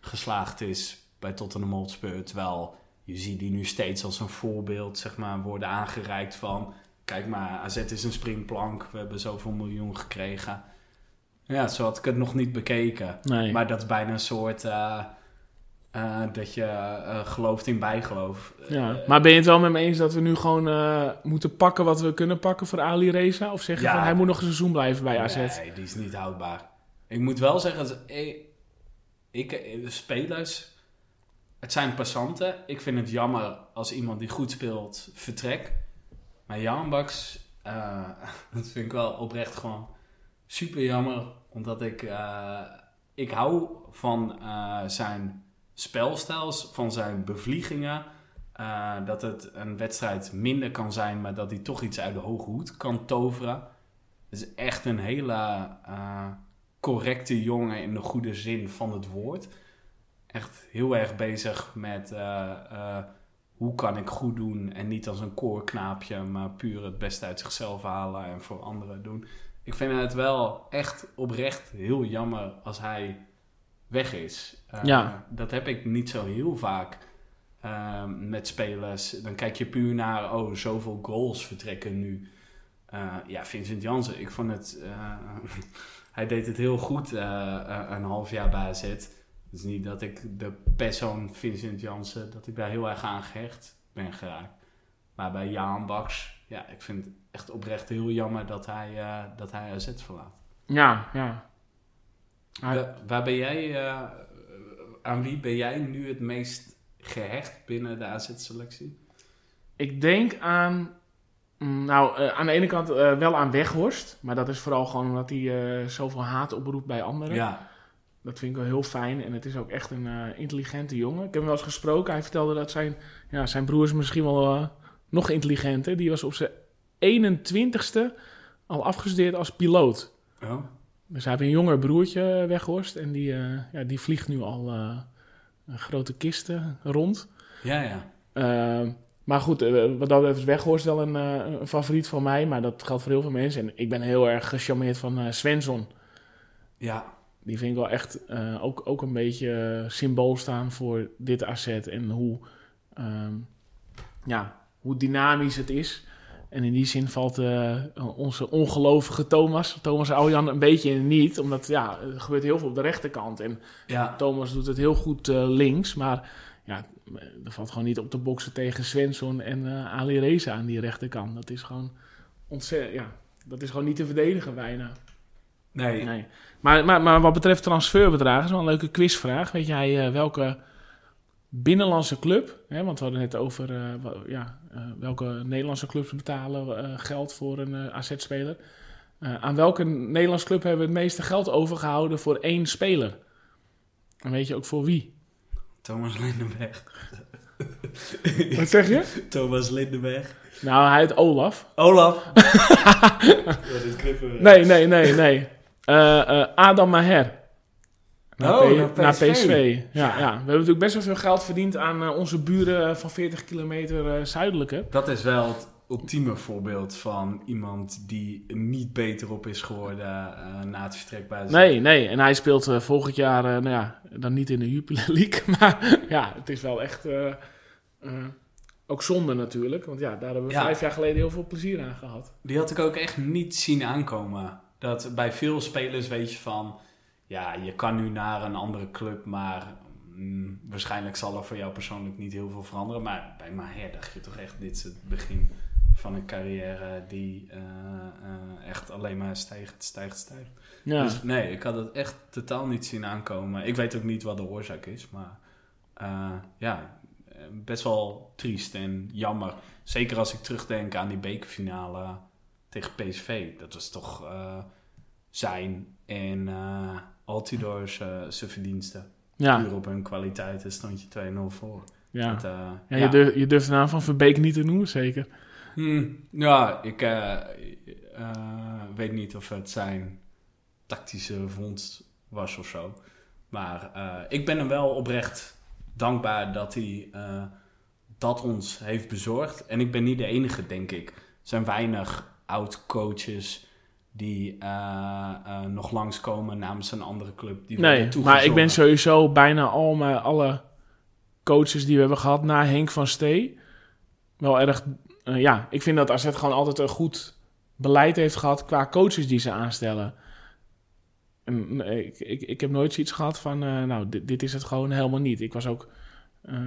geslaagd is bij Tottenham Hotspur. Terwijl je ziet die nu steeds als een voorbeeld zeg maar, worden aangereikt van... Kijk maar, AZ is een springplank, we hebben zoveel miljoen gekregen. Ja, zo had ik het nog niet bekeken. Nee. Maar dat is bijna een soort... eh, dat je eh, gelooft in bijgeloof. Ja, Eh, maar ben je het wel met me eens dat we nu gewoon moeten pakken wat we kunnen pakken voor Ali Reza? Of zeg je Ja. van hij moet nog een seizoen blijven bij AZ? Nee, die is niet houdbaar. Ik moet wel zeggen, dat- ik, ik, de spelers, het zijn passanten. Ik vind het jammer als iemand die goed speelt vertrekt. Maar Jan Baks, dat vind ik wel oprecht gewoon super jammer. Omdat ik, ik hou van zijn spelstijl, van zijn bevliegingen. Eh, dat het een wedstrijd minder kan zijn, maar dat hij toch iets uit de hoge hoed kan toveren. Het is echt een hele eh, correcte jongen in de goede zin van het woord. Echt heel erg bezig met eh, hoe kan ik goed doen en niet als een koorknaapje, maar puur het beste uit zichzelf halen en voor anderen doen. Ik vind het wel echt oprecht heel jammer als hij weg is. Eh, Ja. Dat heb ik niet zo heel vaak eh, met spelers. Dan kijk je puur naar, oh, zoveel goals vertrekken nu. Eh, ja, Vincent Jansen, ik vond het... eh, hij deed het heel goed een half jaar bij AZ. Het is niet dat ik de persoon Vincent Jansen, dat ik daar heel erg aan gehecht ben geraakt. Maar bij Jaan Baks, ja, ik vind het echt oprecht heel jammer dat hij, dat hij AZ verlaat. Ja, ja. Hij- Waar, waar ben jij, eh, aan wie ben jij nu het meest gehecht binnen de AZ-selectie? Ik denk aan, mm, nou, eh, aan de ene kant eh, wel aan Weghorst. Maar dat is vooral gewoon omdat hij zoveel haat oproept bij anderen. Ja, Dat vind ik wel heel fijn. En het is ook echt een intelligente jongen. Ik heb hem wel eens gesproken. Hij vertelde dat zijn, ja, zijn broer is misschien wel nog intelligenter. Die was op zijn 21ste al afgestudeerd als piloot. oh. Dus hij heeft een jonger broertje eh, Weghorst. En die, eh, ja, die vliegt nu al eh, een grote kisten rond. ja, ja. Uh, maar goed, wat dat betreft is Weghorst wel een, een favoriet van mij. Maar dat geldt voor heel veel mensen. En ik ben heel erg gecharmeerd van eh Svensson. Ja, Die vind ik wel echt ook, ook een beetje symbool staan voor dit asset. En hoe, ehm, ja, hoe dynamisch het is. En in die zin valt eh, onze ongelovige Thomas, Thomas Aljan, een beetje in niet. Omdat ja, er gebeurt heel veel op de rechterkant. En ja. Thomas doet het heel goed eh, links. Maar ja, er valt gewoon niet op te boksen tegen Svensson en eh Ali Reza aan die rechterkant. Dat is gewoon ontzettend, ja, dat is gewoon niet te verdedigen bijna. Nee, Nee. Maar, maar, maar wat betreft transferbedragen, is wel een leuke quizvraag. Weet jij welke binnenlandse club, hè, want we hadden net over eh, ja, eh, welke Nederlandse clubs betalen eh, geld voor een AZ-speler. Aan welke Nederlandse club hebben we het meeste geld overgehouden voor één speler? En weet je ook voor wie? Thomas Lindenberg. Wat zeg je? Thomas Lindenberg. Nou, hij heet Olaf. Olaf. Ja, dit knippen. Nee, nee, nee, nee. Adam Maher. Naar, Oh, P- naar naar PSV. Ja, ja. We hebben natuurlijk best wel veel geld verdiend aan eh, onze buren van 40 kilometer eh, zuidelijke. Dat is wel het ultieme voorbeeld van iemand die niet beter op is geworden eh, na het vertrek bij de Nee, nee. En hij speelt volgend jaar, nou ja, dan niet in de Jupiler League. Maar ja, het is wel echt ook zonde natuurlijk. Want ja, daar hebben we Ja. vijf jaar geleden heel veel plezier aan gehad. Die had ik ook echt niet zien aankomen. Dat bij veel spelers weet je van... Ja, je kan nu naar een andere club, maar... mm, waarschijnlijk zal er voor jou persoonlijk niet heel veel veranderen. Maar bij Maher dacht je toch echt... Dit is het begin van een carrière die eh, eh, echt alleen maar stijgt, stijgt, stijgt. Ja, Dus nee, ik had het echt totaal niet zien aankomen. Ik weet ook niet wat de oorzaak is, maar eh, ja, best wel triest en jammer. Zeker als ik terugdenk aan die bekerfinale tegen PSV. Dat was toch zijn en Altidoor's zijn verdiensten. ja, Puur op hun kwaliteiten stond je 2-0 voor. ja. Dat, eh, ja, je, durft, je durft de naam van Verbeek niet te noemen, zeker. Hmm, ja, ik eh, weet niet of het zijn tactische vondst was of zo. Maar ik ben hem wel oprecht dankbaar dat hij dat ons heeft bezorgd. En ik ben niet de enige, denk ik. Er zijn weinig oud-coaches die eh, eh, nog langskomen namens een andere club. Die Nee, maar ik ben sowieso bijna al mijn, alle coaches die we hebben gehad na Henk van Stee wel erg... eh, ja, ik vind dat AZ gewoon altijd een goed beleid heeft gehad qua coaches die ze aanstellen. En, nee, ik, ik, ik heb nooit zoiets gehad van, nou, dit, dit is het gewoon helemaal niet. Ik was ook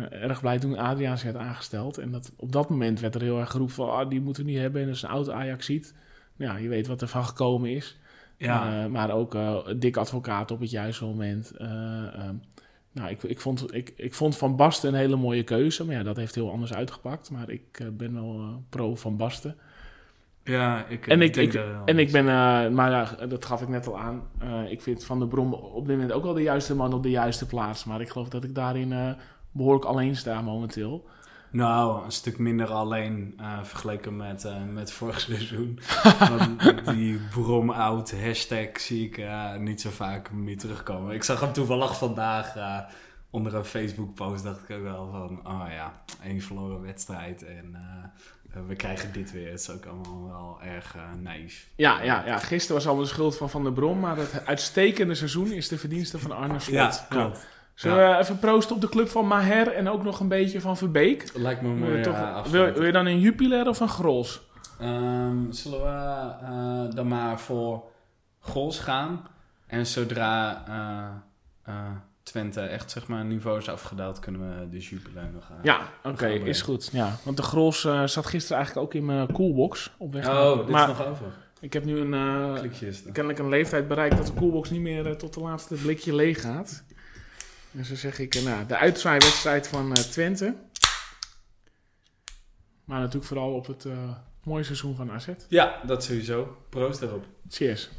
erg blij toen Adriaan werd aangesteld. En dat, op dat moment werd er heel erg geroepen van, ah, die moeten we niet hebben. En dat is een oud Ajax Ja, je weet wat er van gekomen is. Ja, Eh, maar ook eh dik advocaat op het juiste moment. Eh, ehm, nou, ik, ik, vond, ik, ik vond Van Basten een hele mooie keuze. Maar ja, dat heeft heel anders uitgepakt. Maar ik ben wel pro Van Basten. ja ik, En ik, en ik ben, maar ja, dat gaf ik net al aan. Ik vind Van der Brom op dit moment ook wel de juiste man op de juiste plaats. Maar ik geloof dat ik daarin eh, behoorlijk alleen sta momenteel. Nou, een stuk minder alleen eh, vergeleken met, eh, met vorig seizoen. Want die brom-out hashtag zie ik eh, niet zo vaak meer terugkomen. Ik zag hem toevallig vandaag onder een Facebook post. Dacht ik ook wel van, oh ja, één verloren wedstrijd en we krijgen dit weer. Het is ook allemaal wel erg naïef. Ja, ja, ja, gisteren was allemaal de schuld van Van der Brom. Maar het uitstekende seizoen is de verdienste van Arne Slot. Ja, klopt. Zullen we even proosten op de club van Maher en ook nog een beetje van Verbeek? Lijkt me een Wil je, mooie toch, wil, wil je dan een Jupiler of een Grols? Ehm, zullen we eh, dan maar voor goals gaan? En zodra eh, eh, Twente echt zeg maar niveau is afgedaald, kunnen we de Jupiler nog gaan. Ja, oké, is goed. Ja, want de Grols zat gisteren eigenlijk ook in mijn coolbox op weg. naar- Oh, dit maar is nog over. ik heb nu een, Klikjes. kennelijk een leeftijd bereikt dat de coolbox niet meer tot de laatste blikje leeg gaat. En zo zeg ik, eh, nou, de uitzwaaiwedstrijd van eh, Twente. Maar natuurlijk vooral op het eh, mooie seizoen van AZ. Ja, dat sowieso. Proost erop. Cheers.